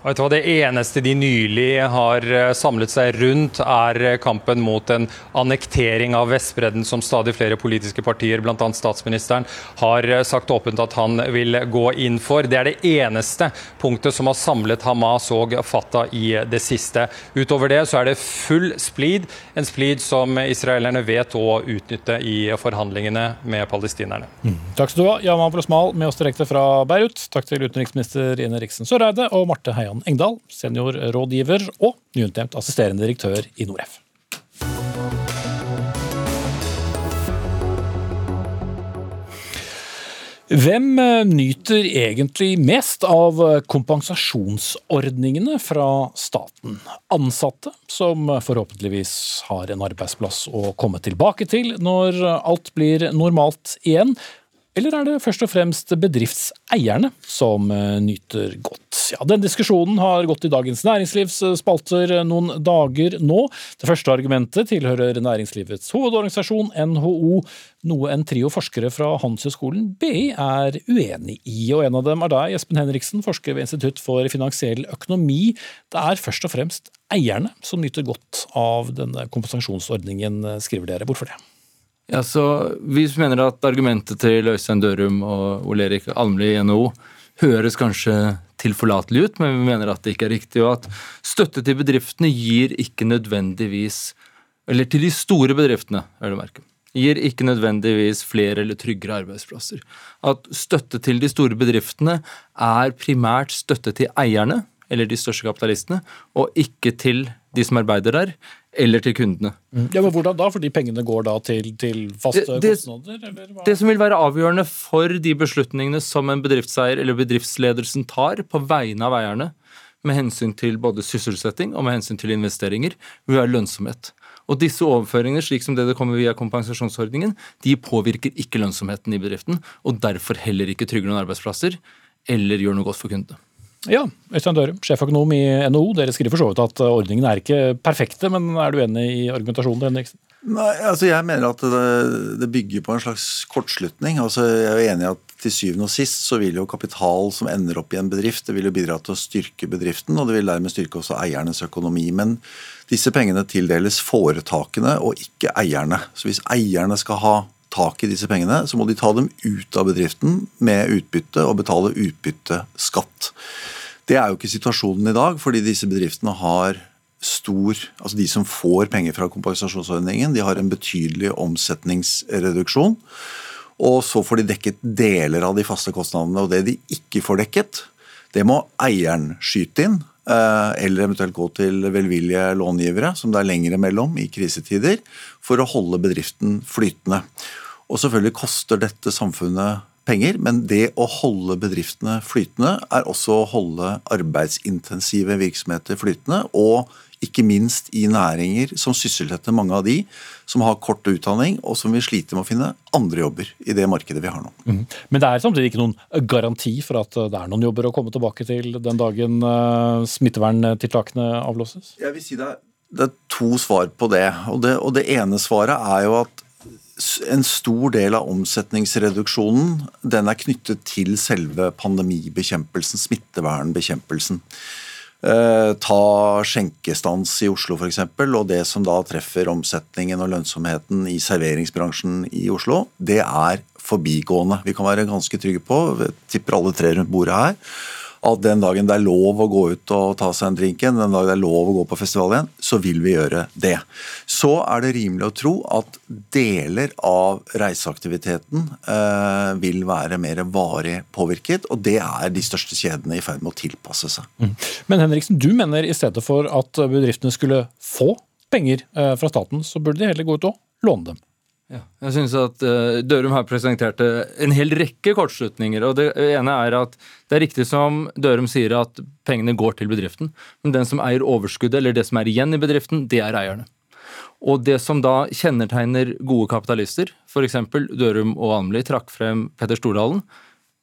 Vet du hva, Det eneste de nylig har eh, samlet seg rundt, er eh, kampen mot en annektering av Vestbredden, som stadig flere politiske partier, bl.a. statsministeren, har eh, sagt åpent at han vil gå inn for. Det er det eneste punktet som har samlet Hamas og Fatah i det siste. Utover det så er det full splid, en splid som israelerne vet å utnytte i forhandlingene med palestinerne. Mm. Takk skal du ha, Yaman Prosmal, med oss direkte fra Beirut. Takk til utenriksminister Ine Riksen Søreide og Marte Heian Jan Engdahl, seniorrådgiver og nyutnevnt assisterende direktør i Noref. Hvem eh, nyter egentlig mest av kompensasjonsordningene fra staten? Ansatte, som forhåpentligvis har en arbeidsplass å komme tilbake til når alt blir normalt igjen, eller er det først og fremst bedriftseierne som eh, nyter godt? Ja, Den diskusjonen har gått i Dagens Næringslivs eh, spalter eh, noen dager nå. Det første argumentet tilhører næringslivets hovedorganisasjon, NHO, noe en trio forskere fra Handelshøyskolen BI er uenig i. Og En av dem er deg, Espen Henriksen, forsker ved Institutt for finansiell økonomi. Det er først og fremst eierne som nyter godt av denne kompensasjonsordningen, skriver dere. Hvorfor det? Ja, så Vi mener at argumentet til Øystein Dørum og Ole Erik Almli i NHO høres kanskje tilforlatelig ut, men vi mener at det ikke er riktig. Og at støtte til bedriftene gir ikke nødvendigvis Eller til de store bedriftene, er det merke. Gir ikke nødvendigvis flere eller tryggere arbeidsplasser. At støtte til de store bedriftene er primært støtte til eierne, eller de største kapitalistene, og ikke til de som arbeider der, eller til kundene. Mm. Ja, men Hvordan da? Fordi pengene går da til, til faste det, det, kostnader? Det som vil være avgjørende for de beslutningene som en bedriftseier eller bedriftsledelsen tar på vegne av eierne, med hensyn til både sysselsetting og med hensyn til investeringer, vil være lønnsomhet. Og disse overføringene, slik som det det kommer via kompensasjonsordningen, de påvirker ikke lønnsomheten i bedriften, og derfor heller ikke trygger noen arbeidsplasser eller gjør noe godt for kundene. Ja, Øystein Dørum, sjeføkonom i NHO. Dere skriver for så vidt at ordningen er ikke perfekte, men er du enig i argumentasjonen til Henriksen? Nei, altså Jeg mener at det, det, bygger på en slags kortslutning. Altså Jeg er jo enig i at til syvende og sist så vil jo kapital som ender opp i en bedrift, det vil jo bidra til å styrke bedriften, og det vil dermed styrke også eiernes økonomi. Men disse pengene tildeles foretakene og ikke eierne. Så hvis eierne skal ha tak i disse pengene, så må de ta dem ut av bedriften med utbytte og betale utbytteskatt. Det er jo ikke situasjonen i dag, fordi disse bedriftene har stor Altså de som får penger fra kompensasjonsordningen, de har en betydelig omsetningsreduksjon. Og så får de dekket deler av de faste kostnadene. Og det de ikke får dekket, det må eieren skyte inn. Eh, eller eventuelt gå til velvillige långivere, som det er lengre mellom i krisetider, for å holde bedriften flytende. Og selvfølgelig koster dette samfunnet penger, men det å holde bedriftene flytende er også å holde arbeidsintensive virksomheter flytende. og ikke minst i næringer som sysselsetter mange av de som har kort utdanning, og som vil slite med å finne andre jobber i det markedet vi har nå. Mm. Men det er samtidig ikke noen garanti for at det er noen jobber å komme tilbake til den dagen uh, smitteverntiltakene avlåses? Jeg vil si det er, det er to svar på det. Og, det. og det ene svaret er jo at en stor del av omsetningsreduksjonen den er knyttet til selve pandemibekjempelsen, smittevernbekjempelsen. Eh, ta skjenkestans i Oslo f.eks., og det som da treffer omsetningen og lønnsomheten i serveringsbransjen i Oslo, det er forbigående. Vi kan være ganske trygge på, tipper alle tre rundt bordet her, at den dagen det er lov å gå ut og ta seg en drink igjen, den dagen det er lov å gå på festival igjen, så vil vi gjøre det. Så er det rimelig å tro at deler av reiseaktiviteten eh, vil være mer varig påvirket, og det er de største kjedene i ferd med å tilpasse seg. Mm. Men Henriksen, du mener i stedet for at bedriftene skulle få penger eh, fra staten, så burde de heller gå ut og låne dem? Ja, jeg synes at uh, Dørum har presentert en hel rekke kortslutninger. og Det ene er at det er riktig som Dørum sier at pengene går til bedriften. Men den som eier overskuddet, eller det som er igjen i bedriften, det er eierne. Og det som da kjennetegner gode kapitalister, f.eks. Dørum og Almli trakk frem Petter Stordalen,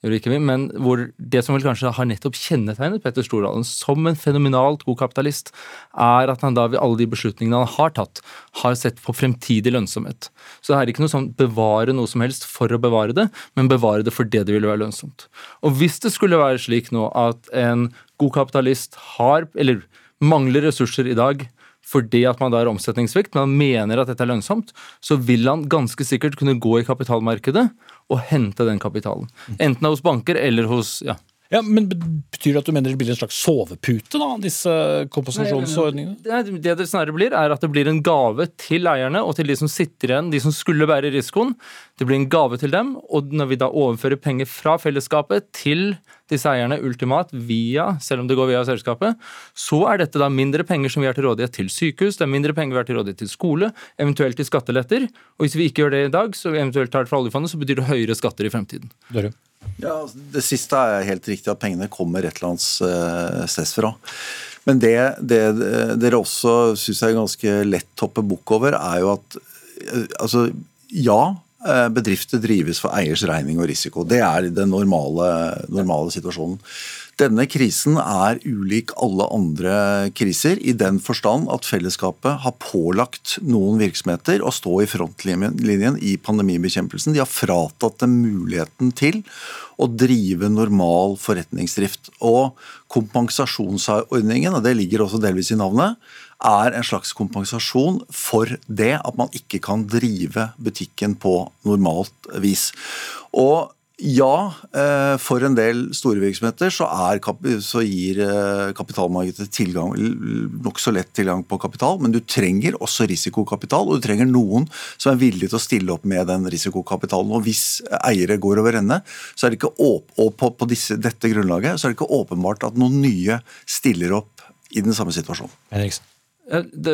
men hvor det som vel kanskje har nettopp kjennetegnet Petter Stordalen som en fenomenalt god kapitalist, er at han da ved alle de beslutningene han har tatt, har sett på fremtidig lønnsomhet. Så det er ikke noe sånn bevare noe som helst for å bevare det, men bevare det fordi det ville være lønnsomt. Og hvis det skulle være slik nå at en god kapitalist har, eller mangler ressurser i dag, fordi at man da har omsetningssvikt, men han mener at dette er lønnsomt, så vil han ganske sikkert kunne gå i kapitalmarkedet og hente den kapitalen. Enten hos banker eller hos ja, ja, men Betyr det at du mener det blir en slags sovepute, da, disse kompensasjonsordningene? Nei, det det snarere blir, er at det blir en gave til eierne og til de som sitter igjen, de som skulle bære risikoen. Det blir en gave til dem, og når vi da overfører penger fra fellesskapet til disse eierne ultimat via, selv om det går via selskapet, så er dette da mindre penger som vi har til rådighet til sykehus, det er mindre penger vi har til rådighet til skole, eventuelt til skatteletter. Og hvis vi ikke gjør det i dag, så eventuelt tar det fra oljefondet, så betyr det høyere skatter i fremtiden. Dere. Ja, Det siste er helt riktig, at pengene kommer et eller annet eh, sted fra. Men det, det dere også syns er ganske lett hopper bukk over, er jo at eh, altså, ja, eh, bedrifter drives for eiers regning og risiko. Det er den normale, normale situasjonen. Denne krisen er ulik alle andre kriser, i den forstand at fellesskapet har pålagt noen virksomheter å stå i frontlinjen i pandemibekjempelsen. De har fratatt dem muligheten til å drive normal forretningsdrift. Og kompensasjonsordningen, og det ligger også delvis i navnet, er en slags kompensasjon for det at man ikke kan drive butikken på normalt vis. Og ja, eh, for en del store virksomheter så, er, så gir eh, kapitalmarkedet tilgang, nokså lett tilgang på kapital, men du trenger også risikokapital, og du trenger noen som er villige til å stille opp med den risikokapitalen. Og Hvis eiere går over ende, så er det ikke åp og på, på disse, dette grunnlaget så er det ikke åpenbart at noen nye stiller opp i den samme situasjonen. Henriksen. Et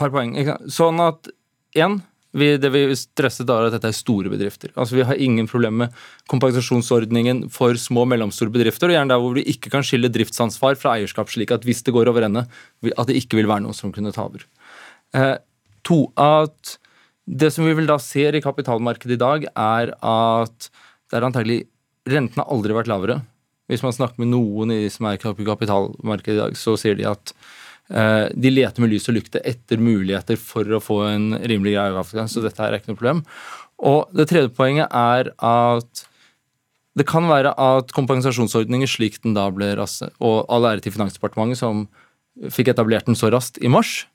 par poeng. Sånn at én vi, det vi stresset er at dette er store bedrifter. Altså Vi har ingen problemer med kompensasjonsordningen for små og mellomstore bedrifter, og gjerne der hvor vi ikke kan skille driftsansvar fra eierskap, slik at hvis det går over ende, at det ikke vil være noen som kunne ta over. Eh, to, at det som vi vil da ser i kapitalmarkedet i dag, er at det er antagelig Rentene har aldri vært lavere. Hvis man snakker med noen i de som er i kapitalmarkedet i dag, så sier de at de leter med lys og lykte etter muligheter for å få en rimelig grei avgang, så dette er ikke noe problem. Og Det tredje poenget er at Det kan være at kompensasjonsordninger slik den da ble raskt, og all ære til Finansdepartementet som fikk etablert den så raskt i mars,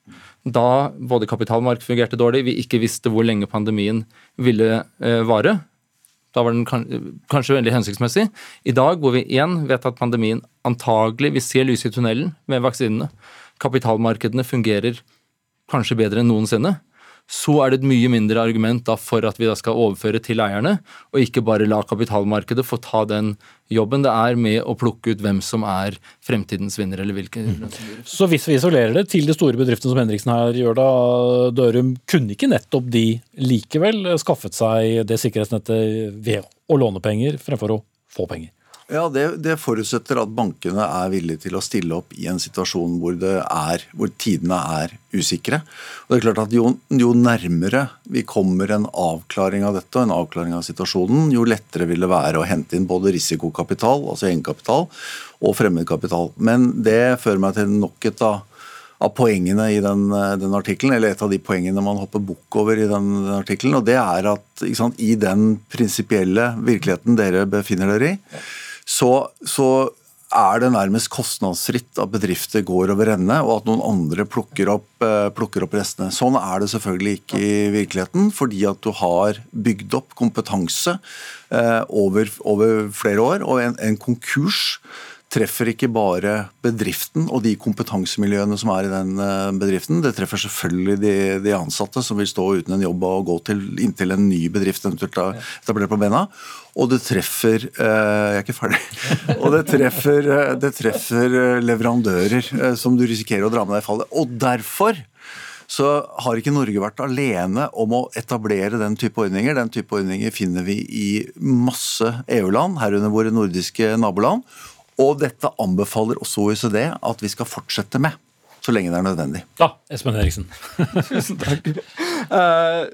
da både kapitalmark fungerte dårlig, vi ikke visste hvor lenge pandemien ville eh, vare. Da var den kanskje veldig hensiktsmessig. I dag hvor vi igjen vet at pandemien antagelig Vi ser lyset i tunnelen med vaksinene. Kapitalmarkedene fungerer kanskje bedre enn noensinne så er det et mye mindre argument da for at vi da skal overføre til eierne, og ikke bare la kapitalmarkedet få ta den jobben det er med å plukke ut hvem som er fremtidens vinner, eller hvilke mm. Så hvis vi isolerer det til de store bedriftene som Henriksen her gjør da, Dørum, kunne ikke nettopp de likevel skaffet seg det sikkerhetsnettet ved å låne penger fremfor å få penger? Ja, det, det, forutsetter at bankene er villige til å stille opp i en situasjon hvor, er, hvor tidene er usikre. Og det er klart at jo, jo, nærmere vi kommer en avklaring av dette, og en avklaring av situasjonen, jo lettere vil det være å hente inn både risikokapital, altså egenkapital, og fremmedkapital. Men det fører meg til nok et av av poengene i den, den artikkelen, eller et av de poengene man hopper bukk over i den, den artikkelen. Og det er at sant, i den prinsipielle virkeligheten dere befinner dere i, så, så er det nærmest kostnadsfritt at bedrifter går over ende, og at noen andre plukker opp, eh, plukker opp, restene. Sånn er det selvfølgelig ikke i virkeligheten, fordi at du har bygd opp kompetanse eh, over, over flere år. Og en, en konkurs treffer ikke bare bedriften og de kompetansemiljøene som er i den eh, bedriften. Det treffer selvfølgelig de, de ansatte som vil stå uten en jobb og gå til, inntil en ny bedrift eventuelt er etablert på bena. Og det treffer eh, Jeg er ikke ferdig. Og det treffer, eh, det treffer leverandører som du risikerer å dra med deg i fallet. Og derfor så har ikke Norge vært alene om å etablere den type ordninger. Den type ordninger finner vi i masse EU-land, herunder våre nordiske naboland. Og dette anbefaler også OECD at vi skal fortsette med, så lenge det er nødvendig. Da, Espen Eriksen. Tusen takk. Uh,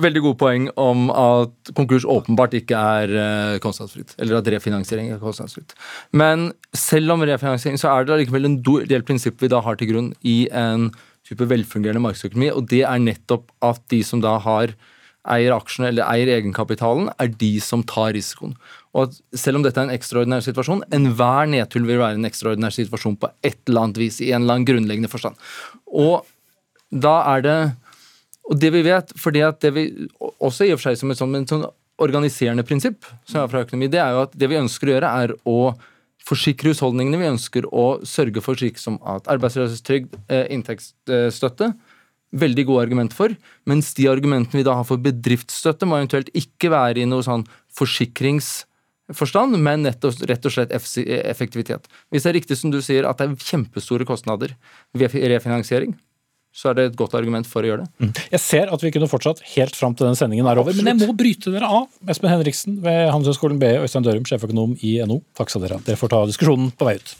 veldig gode poeng om at konkurs åpenbart ikke er uh, kostnadsfritt. Eller at refinansiering er kostnadsfritt. Men selv om refinansiering, så er det likevel en del prinsipp vi da har til grunn i en type velfungerende markedsøkonomi, og det er nettopp at de som da har eier aksjene eller eier egenkapitalen, er de som tar risikoen. Og at Selv om dette er en ekstraordinær situasjon, enhver nedtull vil være en ekstraordinær situasjon på et eller annet vis, i en eller annen grunnleggende forstand. Og da er det og det vi vet, fordi at det vi også i og for seg som et sånn, sånn organiserende prinsipp som er fra økonomi, det er jo at det vi ønsker å gjøre, er å forsikre husholdningene. Vi ønsker å sørge for slik som at arbeidsløshetstrygd, eh, inntektsstøtte veldig gode argumenter for, mens de argumentene vi da har for bedriftsstøtte, må eventuelt ikke være i noe sånn forsikringsforstand, men rett og slett effektivitet. Hvis det er riktig som du sier at det er kjempestore kostnader ved refinansiering, så er det et godt argument for å gjøre det. Mm. Jeg ser at vi kunne fortsatt helt fram til den sendingen er over, Absolutt. men jeg må bryte dere av. Espen Henriksen ved Handelshøyskolen BI, Øystein Dørum, sjeføkonom i NO. Takk skal dere ha. Dere får ta diskusjonen på vei ut.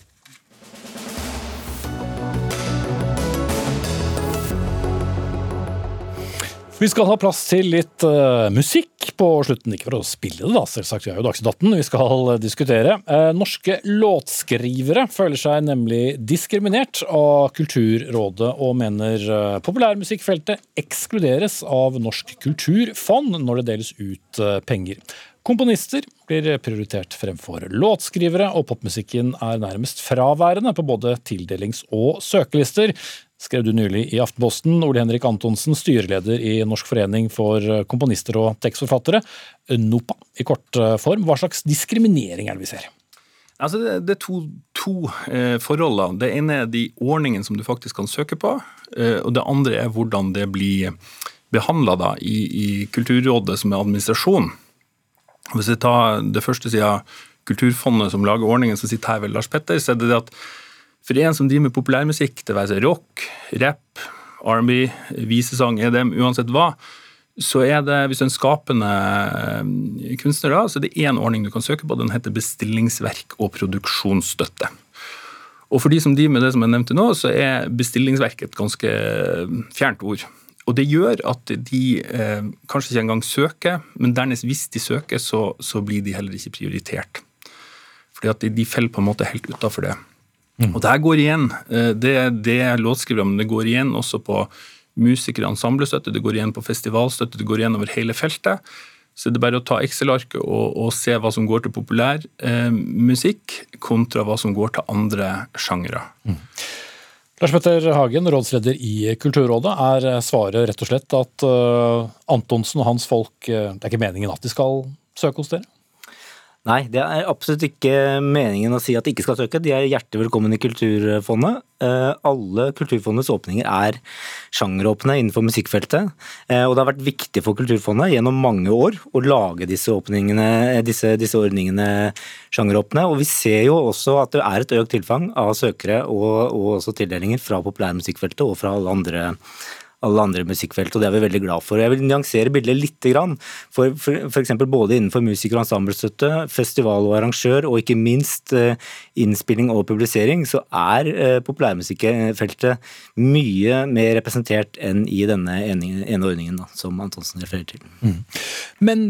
Vi skal ha plass til litt uh, musikk på slutten. Ikke for å spille det, da, selvsagt. Vi er jo Dagsnytt Vi skal uh, diskutere. Uh, norske låtskrivere føler seg nemlig diskriminert av Kulturrådet, og mener populærmusikkfeltet ekskluderes av Norsk kulturfond når det deles ut penger. Komponister blir prioritert fremfor låtskrivere, og popmusikken er nærmest fraværende på både tildelings- og søkelister skrev du nylig i Aftenposten. Ole Henrik Antonsen, styreleder i Norsk forening for komponister og tekstforfattere, NOPA i kort eh, form. Hva slags diskriminering er det vi ser? Altså det, er to, to eh, forhold. Det ene er de ordningene som du faktisk kan søke på. Eh, og det andre er hvordan det blir behandla i, i, Kulturrådet som er administrasjon. Hvis jeg tar det første sida Kulturfondet som lager ordningen, som sitter her ved Lars Petter, så er det det at for en som driver med populærmusikk, det være seg rock, rap, R&B, visesang, EDM, uansett hva, så er det, hvis du er en skapende eh, kunstner, da, så er det én ordning du kan søke på. Den heter bestillingsverk og produksjonsstøtte. Og for de som driver med det som jeg nevnte nå, så er bestillingsverk et ganske fjernt ord. Og det gjør at de eh, kanskje ikke engang søker, men dernest hvis de søker, så, så blir de heller ikke prioritert. Fordi at de, de faller på en måte helt utafor det. Mm. Og der går igjen, eh, det, det låtskrivere, men det går igjen også på musikere, ensemblestøtte, det går igjen på festivalstøtte, det går igjen over hele feltet. så det er bare å ta Excel-arket og, og, se hva som går til populær eh, musikk, kontra hva som går til andre sjangere. Mm. Lars Petter Hagen, rådsleder i Kulturrådet. Er svaret rett og slett at uh, Antonsen og hans folk uh, Det er ikke meningen at de skal søke hos dere? Nei, det er absolutt ikke meningen å si at de ikke skal søke. De er hjertelig velkommen i Kulturfondet. Eh, alle Kulturfondets åpninger er sjangeråpne innenfor musikkfeltet. Eh, og det har vært viktig for Kulturfondet gjennom mange år å lage disse, disse, disse ordningene sjangeråpne. Og vi ser jo også at det er et økt tilfang av søkere og, og også tildelinger fra populærmusikkfeltet og fra alle andre alle andre musikkfelt, og det er vi veldig glad for. Jeg vil nyansere bildet litt. For f.eks. både innenfor musiker- og ensemblestøtte, festival og arrangør, og ikke minst eh, innspilling og publisering, så er eh, populærmusikkfeltet mye mer representert enn i denne ene ordningen da, som Antonsen refererer til. Mm. Men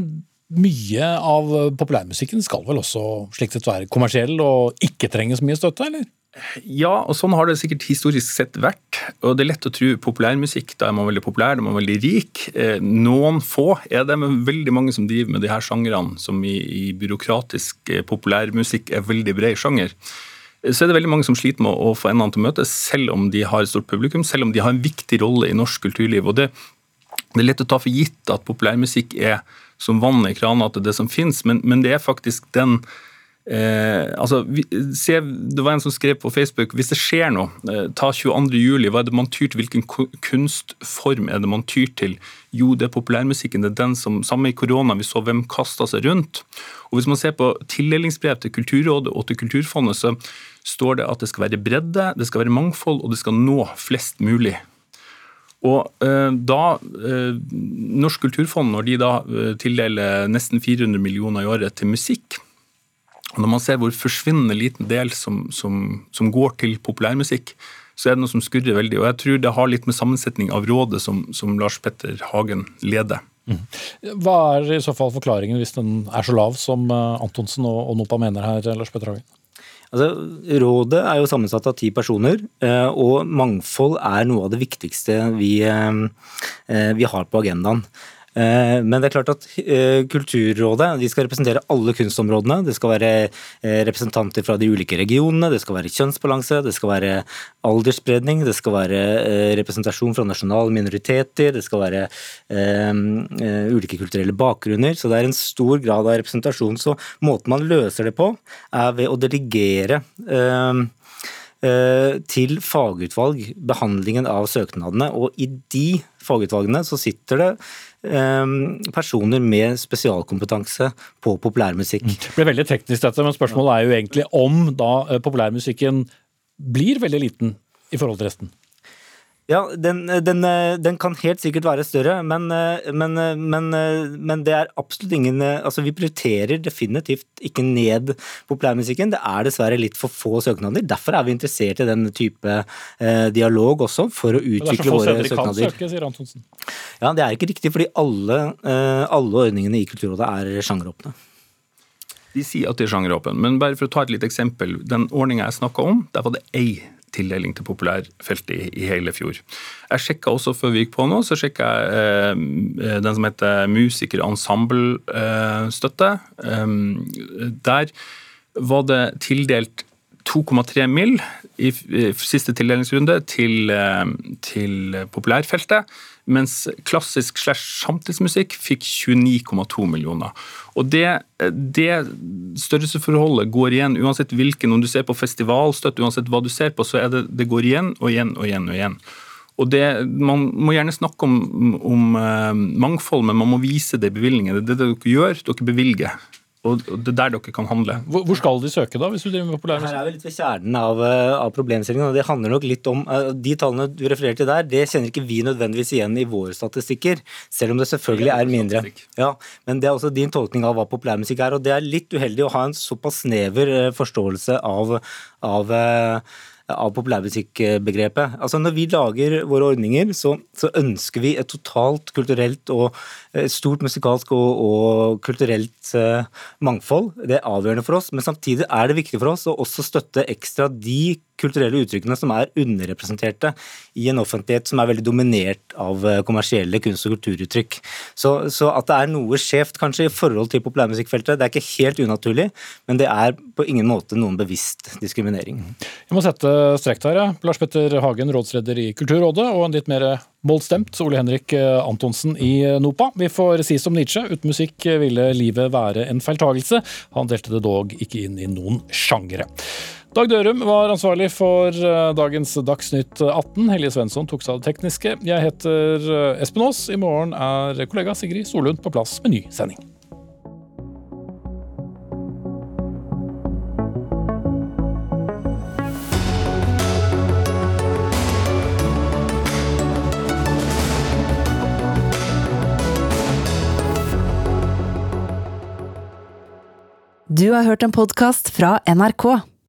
mye av populærmusikken skal vel også slik sett være kommersiell og ikke trenge så mye støtte, eller? Ja, og sånn har det sikkert historisk sett vært. Og det er lett å tro populærmusikk, da er man veldig populær, da er man veldig rik. Eh, noen få er det, men veldig mange som driver med de her sjangrene, som i, i byråkratisk eh, populærmusikk er veldig bred sjanger. Eh, så er det veldig mange som sliter med å få endene til å møtes, selv om de har et stort publikum, selv om de har en viktig rolle i norsk kulturliv. Og det, det er lett å ta for gitt at populærmusikk er som vann i krana at det som finnes, men, men det er faktisk den Eh, altså, vi, se, det var en som skrev på Facebook hvis det skjer noe, eh, ta 22. juli, hva er det man tyr til? Hvilken kunstform er det man tyr til? Jo, det er populærmusikken. Det er den som, Samme i korona, vi så hvem kasta seg rundt. Og Hvis man ser på tildelingsbrev til Kulturrådet og til Kulturfondet, så står det at det skal være bredde, det skal være mangfold, og det skal nå flest mulig. Og eh, da eh, Norsk kulturfond, når de da eh, tildeler nesten 400 millioner i året til musikk, Når man ser hvor forsvinnende liten del som, som, som, går til populærmusikk, så er det noe som skurrer veldig. Og jeg tror det har litt med sammensetning av rådet som, som Lars Petter Hagen leder. Mm. Hva er i så fall forklaringen hvis den er så lav som eh, Antonsen og, og NOPA mener her, Lars Petter Hagen? Altså, rådet er jo sammensatt av ti personer, eh, og mangfold er noe av det viktigste vi, eh, vi har på agendaen. Eh, men det er klart at eh, Kulturrådet de skal representere alle kunstområdene. Det skal være eh, representanter fra de ulike regionene, det skal være kjønnsbalanse, det skal være aldersspredning, det skal være representasjon fra nasjonale minoriteter, det skal være ulike kulturelle bakgrunner. Så det er en stor grad av representasjon. Så måten man løser det på, er ved å delegere til fagutvalg behandlingen av søknadene. Og i de fagutvalgene så sitter det personer med spesialkompetanse på populærmusikk. Mm. Det blir veldig teknisk dette, men spørsmålet er jo egentlig om da eh, populærmusikken blir veldig liten i forhold til resten. Ja, den, den, den, kan helt sikkert være større, men, men, men, men, det er absolutt ingen Altså, vi prioriterer definitivt ikke ned populærmusikken. Det er dessverre litt for få søknader. Derfor er vi interessert i den type eh, dialog også, for å utvikle våre søknader. Det er så få søkere kan søke, sier Antonsen. Ja, det er ikke riktig, fordi alle, eh, alle ordningene i Kulturrådet er sjangeråpne. De sier at de er sjangeråpne, men bare for å ta et lite eksempel. Den ordninga jeg snakka om, der var det ei tildeling til populærfeltet i, i hele fjor. Jeg sjekka også før vi gikk på nå, så sjekka jeg eh, den som heter Musiker-ensemble-støtte. Eh, der var det tildelt 2,3 mill. i siste tildelingsrunde til, eh, til populærfeltet mens klassisk slash samtidsmusikk fikk 29,2 millioner. Og det, det, størrelsesforholdet går igjen uansett hvilken, om du ser på festivalstøtte, uansett hva du ser på, så er det, det går igjen og igjen og igjen. og igjen. Og det, Man må gjerne snakke om, om uh, mangfold, men man må vise det i bevilgningen. Det er det dere gjør, dere bevilger. Og det er der dere kan handle. Hvor, skal de søke, da? hvis du driver med populærmusikk? Her er vi litt ved kjernen av, eh, av problemstillingen. og det handler nok litt om, eh, De tallene du refererer til der, det kjenner ikke vi nødvendigvis igjen i våre statistikker. Selv om det selvfølgelig er mindre. Ja, Men det er også din tolkning av hva populærmusikk er. Og det er litt uheldig å ha en såpass snever eh, forståelse av, av av populærmusikkbegrepet. Altså Når vi lager våre ordninger, så, så, ønsker vi et totalt kulturelt og et stort musikalsk og, og kulturelt eh, mangfold. Det er avgjørende for oss, men samtidig er det viktig for oss å også støtte ekstra de kulturelle uttrykkene som er underrepresenterte i en offentlighet som er veldig dominert av eh, kommersielle kunst- og kulturuttrykk. Så, så at det er noe skjevt kanskje i forhold til populærmusikkfeltet, det er ikke helt unaturlig, men det er på ingen måte noen bevisst diskriminering. Jeg må sette strek der. Lars Petter Hagen, rådsleder i Kulturrådet, og en litt mer målstemt Ole Henrik eh, Antonsen i eh, NOPA. Vi får si som Nietzsche, uten musikk ville livet være en feiltagelse. Han delte det dog ikke inn i noen sjangere. Dag Dørum var ansvarlig for eh, dagens Dagsnytt 18. Helje Svensson tok seg av det tekniske. Jeg heter Espen Aas. I morgen er kollega Sigrid Solund på plass med ny sending. Du har hørt en podkast fra NRK.